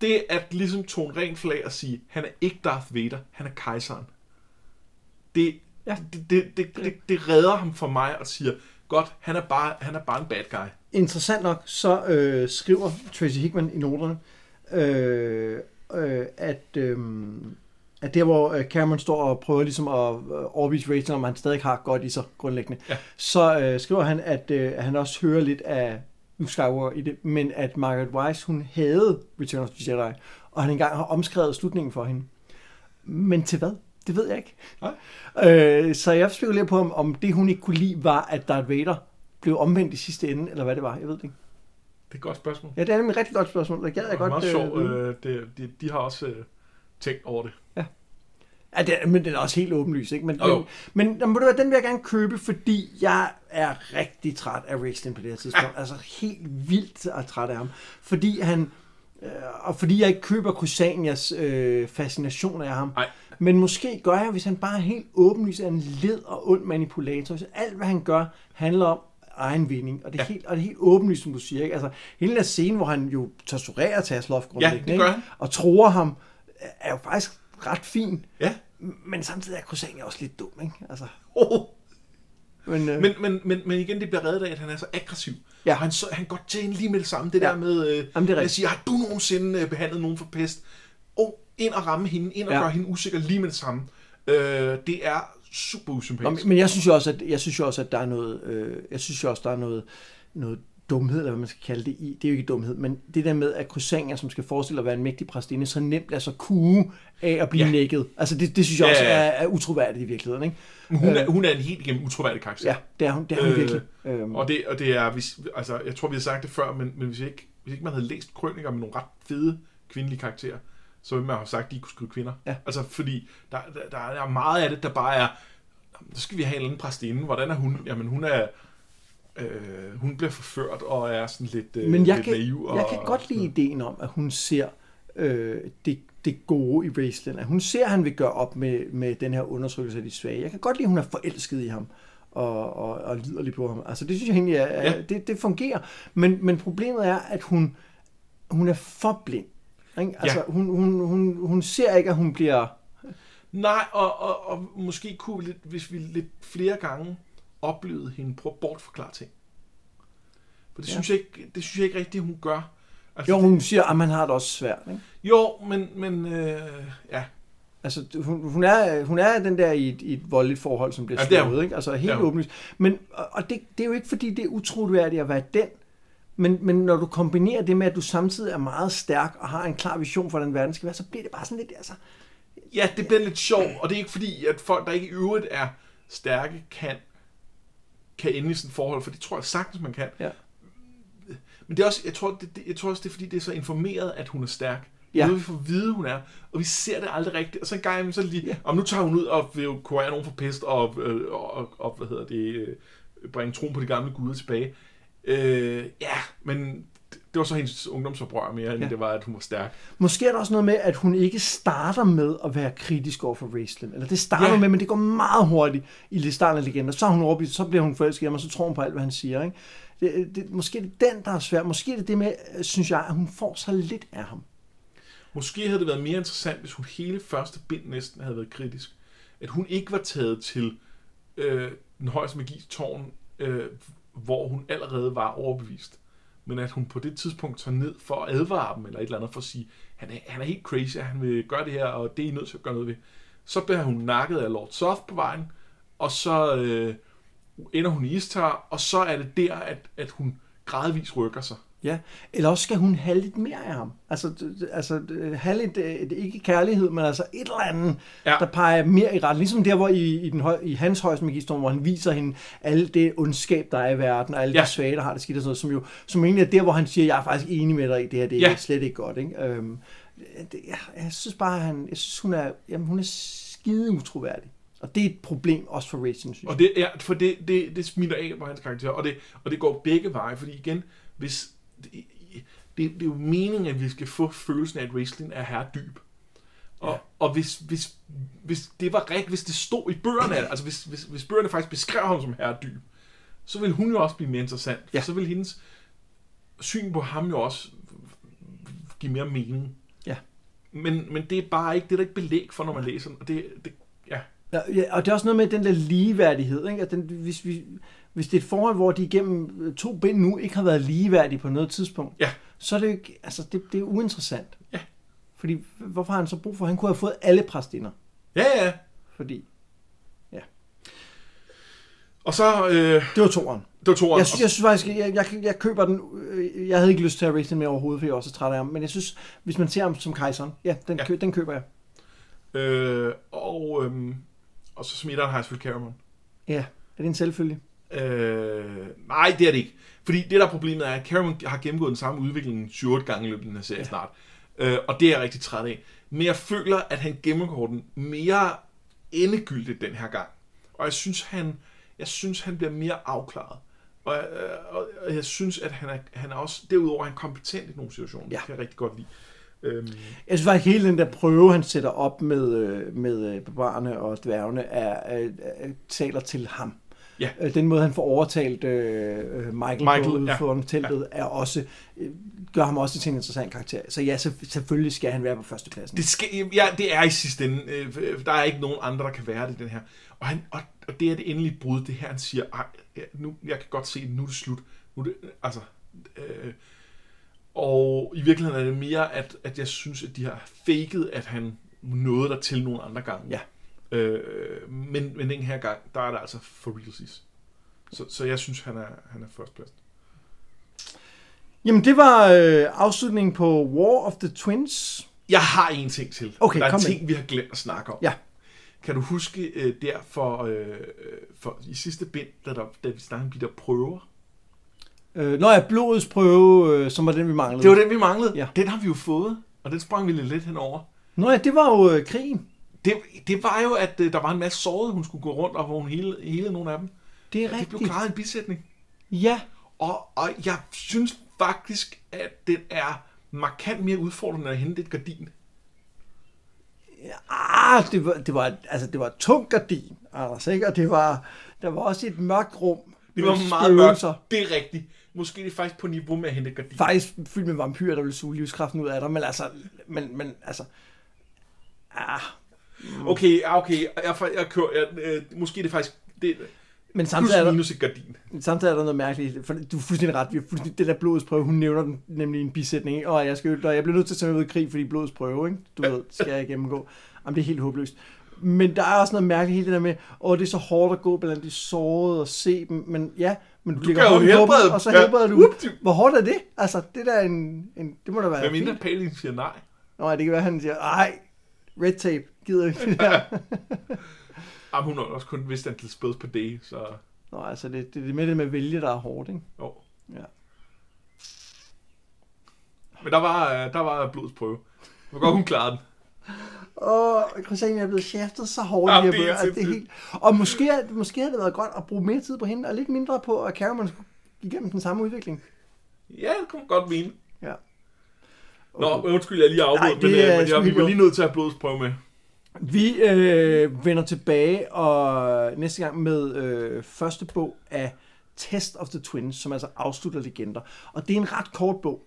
det at ligesom tone ren flag og sige, han er ikke Darth Vader, han er kejseren. Det, Ja. det, det, det, det, det redder ham for mig og siger, godt, han er bare, han er bare en bad guy. Interessant nok, så øh, skriver Tracy Hickman i noterne, øh, øh, at, øh, at der hvor øh, Cameron står og prøver ligesom at øh, overbevise Rachel om, at han stadig har godt i sig grundlæggende, Ja. så øh, skriver han, at, øh, han også hører lidt af Luke Skywalker i det, men at Margaret Wise, hun havde Return of the Jedi, og han engang har omskrevet slutningen for hende. Men til hvad? Det ved jeg ikke. Nej. Øh, så jeg spekulerer på, om, om det hun ikke kunne lide, var, at Darth Vader blev omvendt i sidste ende, eller hvad det var. Jeg ved det ikke. Det er et godt spørgsmål. Ja, det er nemlig et rigtig godt spørgsmål. Det gad jeg det godt. er meget sjovt. vide. Øh, det, de, de har også øh, tænkt over det. Ja, det er, men den er også helt åbenlyst, ikke? Men, jo. men, men, må det være, den vil jeg gerne købe, fordi jeg er rigtig træt af wrestling på det her tidspunkt. Ja. Altså helt vildt er træt af ham. Fordi han... Øh, og fordi jeg ikke køber Crusanias øh, fascination af ham. Nej. Men måske gør jeg, hvis han bare er helt åbenlyst er en led og ond manipulator. Så alt, hvad han gør, handler om egen vinding. Og det er, ja. Ja. helt, og det er helt åbenlyst, som du siger. Ikke? Altså, hele den scene, hvor han jo torturerer Tasloff Ja, grundlæggende, gør ikke? og tror ham, er jo faktisk ret fin. Ja. Men samtidig er Crusania også lidt dum, ikke? Altså, Oh. Men, øh, Men, men, men, men igen, det bliver reddet af, at han er så aggressiv. Ja. Og han, så, han går til en lige med det samme. Det Ja. der med, øh, Jamen, det er at sige, har du nogensinde øh, behandlet nogen for pest? Og ind og ramme hende, ind og Ja. gøre hende usikker lige med det samme. Øh, det er super usympatisk. men- men jeg synes jo også, at, jeg synes jo også, at der er noget, øh, jeg synes jo også, der er noget, noget dumhed, eller hvad man skal kalde det i. Det er jo ikke dumhed, men det der med, at Crusania, som skal forestille at være en mægtig præstinde, så nemt lader sig kue af at blive ja. Nækket. Altså det, det synes jeg Ja, også er, er utroværdigt i virkeligheden, ikke? Men hun, er, hun er en helt igennem utroværdig karakter. Ja, det er hun, det er hun Øh, virkelig. Øhm, Og det, og det er, hvis, altså, jeg tror, vi har sagt det før, men, men hvis, ikke, hvis ikke man havde læst krøniker med nogle ret fede kvindelige karakterer, så ville man have sagt, at de kunne skrive kvinder. Ja. Altså, fordi der, der, der er meget af det, der bare er, så skal vi have en eller anden præstinde. Hvordan er hun? Jamen, hun er, øh, hun bliver forført og er sådan lidt, øh, Men jeg lidt kan, naiv. Og, jeg kan godt lide ideen om, at hun ser øh, det, det gode i Raceland. Hun ser, at han vil gøre op med, med den her undertrykkelse af de svage. Jeg kan godt lide, at hun er forelsket i ham og, og, og lider lidt på ham. Altså det synes jeg egentlig, er, ja. det, det fungerer. Men, men problemet er, at hun, hun er for blind. Ikke? Altså Ja. hun, hun, hun, hun ser ikke, at hun bliver... Nej, og, og, og måske kunne lidt, hvis vi lidt flere gange oplevede hende prøve at bortforklare ting. For det, Ja. ja. synes jeg ikke, det synes jeg ikke rigtigt, hun gør. Altså, Jo, hun siger, at man har det også svært. Ikke? jo men, men øh, ja. Altså, hun, hun, er, hun er den der i et, i et voldeligt forhold, som bliver Ja, slået, ikke? Altså helt hun. åbenlyst. Men, og og det, det er jo ikke, fordi det er utroværdigt at være den, men, men når du kombinerer det med, at du samtidig er meget stærk og har en klar vision for, hvordan verden skal være, så bliver det bare sådan lidt, altså... Ja, det bliver lidt sjovt, og det er ikke fordi, at folk, der ikke i øvrigt er stærke, kan, kan ende i sådan et forhold, for det tror jeg sagtens, man kan. Ja. Men det er også, jeg tror, det, det, jeg tror også, det er fordi, det er så informeret, at hun er stærk. Ja. Noget, vi får at vide, hun er, og vi ser det aldrig rigtigt. Og så en gang imellem, så lige, Ja. om nu tager hun ud og vil kurere nogen for pest, og, øh, og, og, og hvad hedder det, øh, bringe troen på de gamle guder tilbage. Øh, ja, men det var så hendes ungdomsoprør mere, end Ja. det var, at hun var stærk. Måske er der også noget med, at hun ikke starter med at være kritisk over for Raceland. Eller det starter Ja. med, men det går meget hurtigt i starten af legender. Så hun overbevist, så bliver hun forelsket ham, og så tror hun på alt, hvad han siger. Ikke? Det, det, måske er det den, der er svær. Måske er det det med, synes jeg, at hun får så lidt af ham. Måske havde det været mere interessant, hvis hun hele første bind næsten havde været kritisk. At hun ikke var taget til øh, den højeste magis tårn, øh, hvor hun allerede var overbevist. Men at hun på det tidspunkt tager ned for at advare dem, eller et eller andet for at sige, han er, han er helt crazy, han vil gøre det her, og det er I nødt til at gøre noget ved. Så bliver hun nakket af Lord Soft på vejen, og så øh, ender hun i Istar, og så er det der, at, at hun gradvist rykker sig. Ja, eller også skal hun have lidt mere af ham. Altså, altså have lidt, øh, ikke kærlighed, men altså et eller andet, ja. Ja. der peger mere i retning. Ligesom der, hvor i, i, den høj, i hans højeste magistorm, hvor han viser hende alle det ondskab, der er i verden, og alle ja. Ja. de svage, der har det skidt og sådan noget, som jo som egentlig er der, hvor han siger, jeg er faktisk enig med dig i det her, det er ja. Ja. slet ikke godt. Ikke? Øhm, det, jeg, jeg synes bare, han, jeg synes, hun er, jamen, hun er skide utroværdig. Og det er et problem også for Racing, synes jeg. Og det er, for det, det, det smitter af på hans karakter, og det, og det går begge veje, fordi igen, hvis, det, det, det er jo meningen, at vi skal få følelsen af, at wrestling er herredyb. Og, Ja. og hvis, hvis, hvis det var rigtigt, hvis det stod i bøgerne, altså hvis, hvis, hvis bøgerne faktisk beskrev ham som herredyb, så vil hun jo også blive mere interessant. Ja. Så vil hendes syn på ham jo også give mere mening. Ja. Men, men det er bare ikke, det er der ikke belæg for, når man læser den. Og det, det, ja. Ja, ja, og det er også noget med den der ligeværdighed. Ikke? At den, hvis, vi, hvis det er et forhold, hvor de igennem øh, to bind nu ikke har været ligeværdige på noget tidspunkt, Ja. så er det jo ikke, altså det, det er uinteressant. Ja. Fordi hvorfor har han så brug for? Han kunne have fået alle præstinder. Ja, ja. Fordi Og så, øh, det var toeren. det var toeren. Jeg synes, jeg synes faktisk, jeg, jeg, jeg køber den. øh, Jeg havde ikke lyst til at race den med overhovedet, for jeg også så træt af ham. Men jeg synes, hvis man ser ham som kejseren, ja, den, Ja. kø, den køber jeg. Øh, og, øhm, og så har jeg selvfølgelig Cameron. Ja, er det en selvfølge? Øh, nej, det er det ikke. Fordi det, der er problemet er, at Cameron har gennemgået den samme udvikling 7 gange i løbet af den her serie Ja. snart. Øh, og det er jeg rigtig træt af. Men jeg føler, at han gennemgår den mere endegyldigt den her gang. Og jeg synes, han, jeg synes, han bliver mere afklaret. Og, jeg- øh, og, og jeg synes, at han er, han er også, derudover er han kompetent i nogle situationer. Ja. Det kan jeg rigtig godt lide. Øhm, Jeg synes faktisk, hele den der prøve, han sætter op med, øh, med øh, barbarerne og dværgene, er, er, er, taler til ham. Ja. Øh, Den måde, han får overtalt øh, øh, Michael, Michael, på ja. foran teltet, er også, øh, gør ham også til en interessant karakter. Så ja, så, selvfølgelig skal han være på førstepladsen. Det, skal, ja, det er i sidste ende. Øh, Der er ikke nogen andre, der kan være det den her. Og, han, og, og det er det endelige brud, det her, han siger, ja, nu, jeg kan godt se, nu er det slut. Nu er det, altså, øh, og i virkeligheden er det mere, at, at jeg synes, at de har faked, at han nåede der til nogle andre gange. Ja. Øh, men, men den her gang, der er det altså for realsies. Så, så jeg synes, han er, han er førstplads. Jamen, det var øh, afslutningen på War of the Twins. Jeg har en ting til. Okay, der er kom en ting, vi har glemt at snakke om. Ja. Kan du huske øh, der for, øh, for i sidste bind, da, der, da vi snakkede om de der prøver? Øh, når jeg blodets prøve, øh, som var den, vi manglede. Det var den, vi manglede. Ja. Den har vi jo fået, og den sprang vi lidt henover. Nå ja, det var jo øh, krigen. Det, det var jo, at øh, der var en masse sårede, hun skulle gå rundt, og hvor hun hele, hele nogle af dem. Det er Ja, det blev rigtigt. klaret en bisætning. Ja, Og, og jeg synes faktisk, at den er markant mere udfordrende at hente et gardin. Ah, det var, det var, altså, det var et tungt gardin, Anders, ikke? Og det var, der var også et mørkt rum. Det var meget mørkt. Det er rigtigt. Måske er det faktisk på niveau med at hente et gardin. Faktisk fyldt med vampyrer, der ville suge livskraften ud af dig, men altså, men, men altså, ah, Okay, ja, okay. Jeg, jeg, kører... Jeg, øh, måske er det faktisk... Det, men samtidig er, der, minus et gardin. samtidig er der noget mærkeligt, for du er fuldstændig ret, vi er fuldstændig, det der blodsprøve, hun nævner den nemlig i en bisætning, og jeg, skal, og jeg bliver nødt til at tage ud i krig, fordi blodsprøve, ikke? du ved, skal jeg gennemgå. Jamen, det er helt håbløst. Men der er også noget mærkeligt hele det der med, åh, det er så hårdt at gå blandt de sårede og se dem, men ja, men du, Du kan jo helbrede dem. og så Ja. helbreder du. Whoop-de. Hvor hårdt er det? Altså, det der er en, en det må da være Hvad mindre. Palin siger nej. Nå, ja, det kan være, han siger, ej, red tape, gider ikke det der. Jamen, hun har også kun vist antal spøds per dag, så... Nå, altså, det, det er det med det med at vælge, der er hårdt, ikke? Jo. Ja. Men der var, øh, der var blodets prøve. Hvor godt hun klarede den. Og Christian er blevet shaftet så hårdt Jamen, ja, det er at det er helt... Og måske, er- måske havde det været godt at bruge mere tid på hende, og lidt mindre på, at Cameron skulle igennem den samme udvikling. Ja, det kunne man godt mene. Ja. Nå, undskyld, jeg lige afbrød, Nej, men, det øh, er men jeg, vi var lige nødt til at have blodets prøve med. Vi øh, vender tilbage og næste gang med øh, første bog af Test of the Twins, som altså afslutter legender. Og det er en ret kort bog.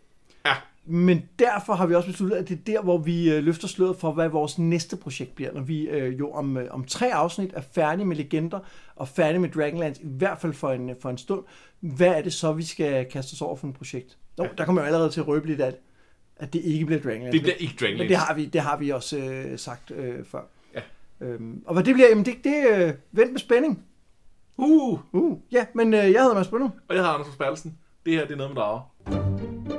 Ja. Men derfor har vi også besluttet, at det er der, hvor vi øh, løfter sløret for, hvad vores næste projekt bliver, når vi øh, jo om, øh, om tre afsnit er færdige med legender og færdige med Dragonlance, i hvert fald for en, for en stund. Hvad er det så, vi skal kaste os over for et projekt? Nå, der kommer jo allerede til at røbe lidt af, at det ikke bliver Dragonlance. Det bliver ikke Dragonlance. Men det har vi, det har vi også øh, sagt øh, før. Ja. Øhm, og hvad det bliver, jamen det, det øh, vent med spænding. Uh, Uh, ja, men øh, jeg hedder Mads Brunner. og jeg hedder Anders Forsbergelsen. Det her, det er noget med drager.